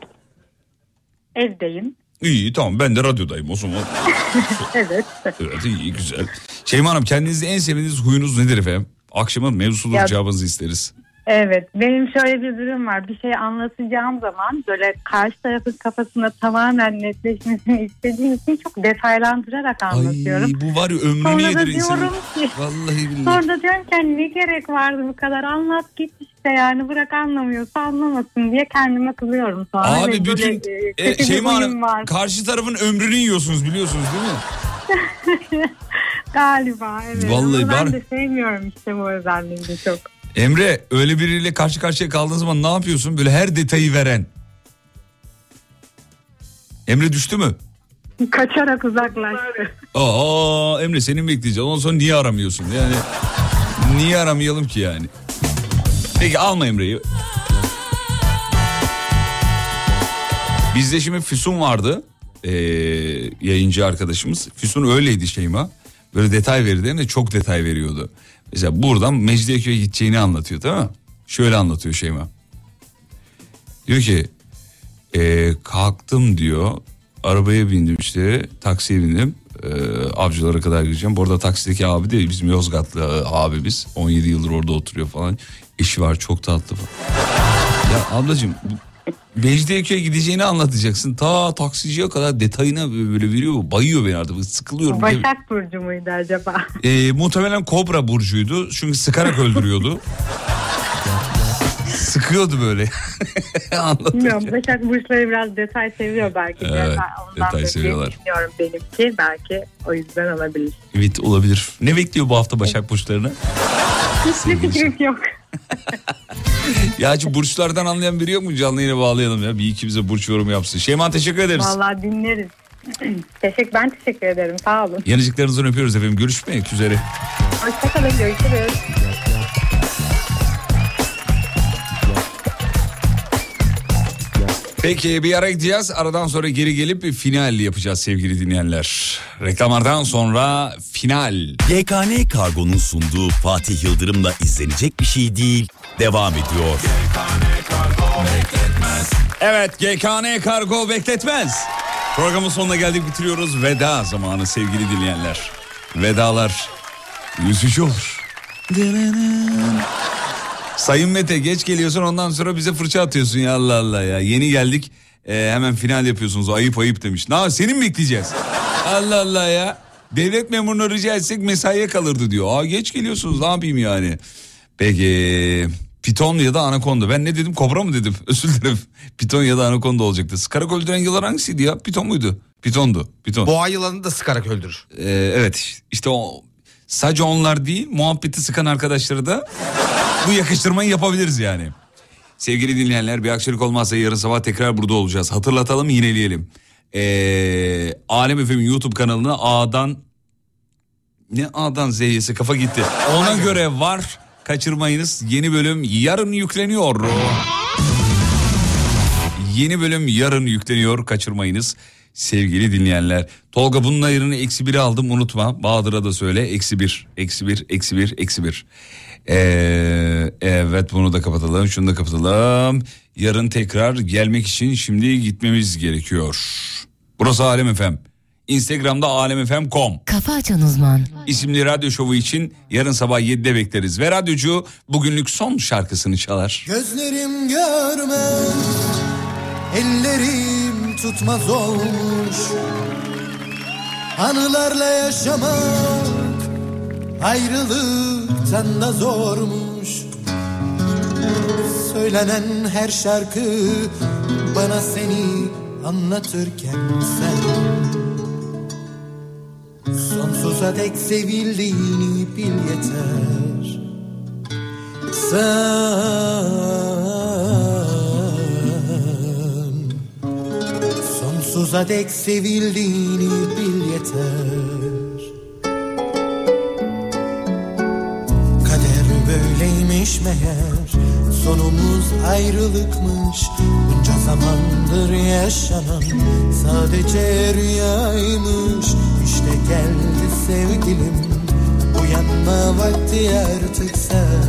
Evdeyim. İyi tamam ben de radyodayım o zaman. [LAUGHS] evet. Evet iyi güzel. Şeyma Hanım kendinizde en sevdiğiniz huyunuz nedir efendim? Akşamın mevzusudur Ya- cevabınızı isteriz. Evet benim şöyle bir durum var bir şey anlatacağım zaman böyle karşı tarafın kafasında tamamen netleşmesini [LAUGHS] istediğim için çok detaylandırarak anlatıyorum. Ay, bu var ya ömrünü Sonra insanın. diyorum ki Vallahi billahi. sonra da diyorum ki hani ne gerek vardı bu kadar anlat git işte yani bırak anlamıyorsa anlamasın diye kendime kızıyorum sonra. Abi böyle, bütün e, e, bir Şeyma Hanım var. karşı tarafın ömrünü yiyorsunuz biliyorsunuz değil mi? [LAUGHS] Galiba evet. Vallahi Ama ben var- de sevmiyorum işte bu özelliğini çok. Emre öyle biriyle karşı karşıya kaldığın zaman ne yapıyorsun? Böyle her detayı veren. Emre düştü mü? Kaçarak uzaklaştı. Aa Emre senin bekleyeceğim. Ondan sonra niye aramıyorsun? Yani niye aramayalım ki yani? Peki alma Emre'yi. Bizde şimdi Füsun vardı. Ee, yayıncı arkadaşımız. Füsun öyleydi Şeyma. Böyle detay verirdi hem de çok detay veriyordu. Mesela buradan Mecidiyeköy'e gideceğini anlatıyor değil mi? Şöyle anlatıyor Şeyma. Diyor ki "Ee, kalktım diyor. Arabaya bindim işte taksiye bindim. Ee, avcılara kadar gideceğim. Bu arada taksideki abi de bizim Yozgatlı e, abimiz. 17 yıldır orada oturuyor falan. Eşi var çok tatlı falan. Ya ablacığım Mecidiyeköy'e gideceğini anlatacaksın. Ta taksiciye kadar detayına böyle veriyor. Bayıyor beni artık. Sıkılıyorum. Başak Burcu muydu acaba? Ee, muhtemelen Kobra burcuydu. Çünkü sıkarak öldürüyordu. [LAUGHS] Sıkıyordu böyle. [LAUGHS] Bilmiyorum Başak Burçları biraz detay seviyor belki. Evet, ondan detay seviyorlar. Düşünüyorum benimki belki o yüzden olabilir. Evet olabilir. Ne bekliyor bu hafta Başak burçlarını? Hiçbir fikrim yok. [LAUGHS] Ya şu burçlardan anlayan biri yok mu? Canlı yine bağlayalım ya. Bir iki bize burç yorumu yapsın. Şeyma teşekkür ederiz. Vallahi dinleriz. [CLEARS THROAT] teşekkür, ben teşekkür ederim sağ olun. Yanıcıklarınızdan öpüyoruz efendim. Görüşmek üzere. Hoşçakalın görüşürüz. Peki bir ara gideceğiz. Aradan sonra geri gelip bir final yapacağız sevgili dinleyenler. Reklamlardan sonra final. YKN Kargo'nun sunduğu Fatih Yıldırım'la izlenecek bir şey değil. Devam ediyor. Evet GKN Kargo bekletmez. Programın sonuna geldik bitiriyoruz. Veda zamanı sevgili dinleyenler. Vedalar üzücü olur. Sayın Mete geç geliyorsun ondan sonra bize fırça atıyorsun ya Allah Allah ya. Yeni geldik e, hemen final yapıyorsunuz ayıp ayıp demiş. Ne senin mi bekleyeceğiz? Allah Allah ya. Devlet memurunu rica etsek mesaiye kalırdı diyor. Aa geç geliyorsunuz ne yapayım yani. Peki piton ya da anakonda. Ben ne dedim kobra mı dedim [LAUGHS] özür dilerim. Piton ya da anakonda olacaktı. Sıkarak öldüren yılan hangisiydi ya? Piton muydu? Pitondu. Piton. Boğa yılanı da sıkarak öldürür. Ee, evet işte o sadece onlar değil muhabbeti sıkan arkadaşları da bu yakıştırmayı yapabiliriz yani. Sevgili dinleyenler bir aksilik olmazsa yarın sabah tekrar burada olacağız. Hatırlatalım yineleyelim. Ee, Alem FM YouTube kanalına A'dan ne A'dan Z'yesi kafa gitti. Ona göre var kaçırmayınız. Yeni bölüm yarın yükleniyor. Yeni bölüm yarın yükleniyor kaçırmayınız sevgili dinleyenler. Tolga bunun ayarını eksi biri aldım unutma. Bahadır'a da söyle eksi bir, eksi bir, eksi bir, eksi bir. Ee, evet bunu da kapatalım şunu da kapatalım. Yarın tekrar gelmek için şimdi gitmemiz gerekiyor. Burası Alem Efem. Instagram'da alemfm.com Kafa Açan Uzman. isimli radyo şovu için yarın sabah 7'de bekleriz. Ve radyocu bugünlük son şarkısını çalar. Gözlerim görmez, ellerim tutmaz olmuş. Anılarla yaşamak ayrılıktan da zormuş. Söylenen her şarkı bana seni anlatırken sen Sonsuza dek sevildiğini bil yeter Sen Sonsuza dek sevildiğini bil yeter Kader böyleymiş meğer. Sonumuz ayrılıkmış Bunca zamandır yaşanan Sadece rüyaymış. İşte geldi sevgilim Uyanma vakti artık sen.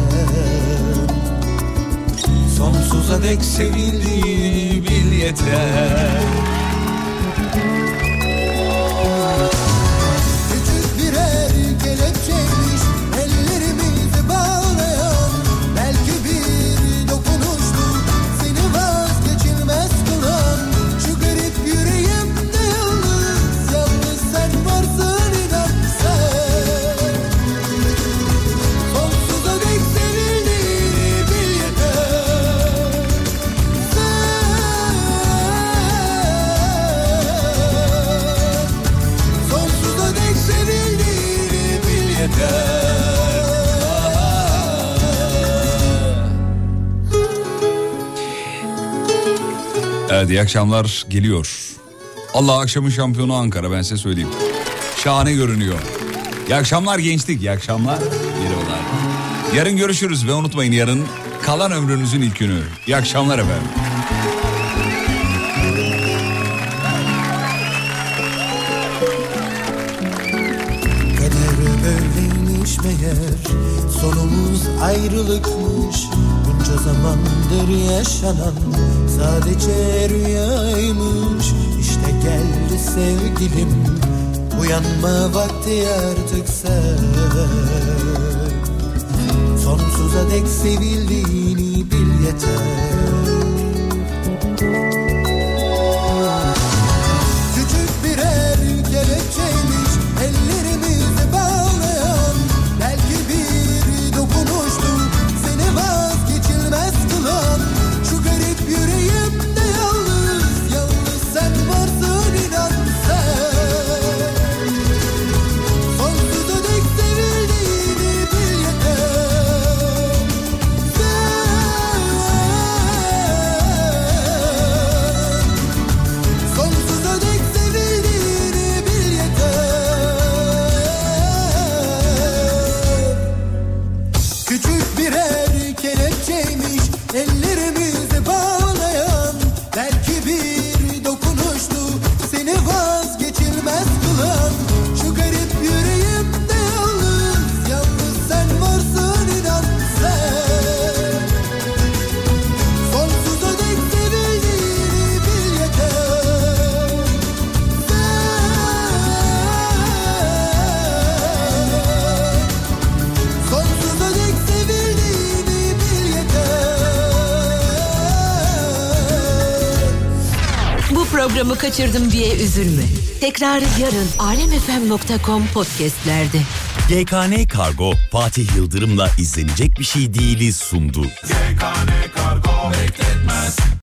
Sonsuza dek sevildiğini bil yeter iyi akşamlar geliyor. Allah akşamın şampiyonu Ankara ben size söyleyeyim. Şahane görünüyor. İyi akşamlar gençlik, iyi akşamlar. Merhabalar. Yarın görüşürüz ve unutmayın yarın kalan ömrünüzün ilk günü. İyi akşamlar efendim. Sonumuz ayrılıkmış Bunca zamandır yaşanan Sadece rüyaymış. İşte geldi sevgilim. Uyanma vakti artık sen. Sonsuza dek sevildiğini bil yeter kaçırdım diye üzülme. Tekrarı yarın alemfm.com podcastlerde. GKN Kargo Fatih Yıldırım'la izlenecek bir şey değiliz sundu. GKN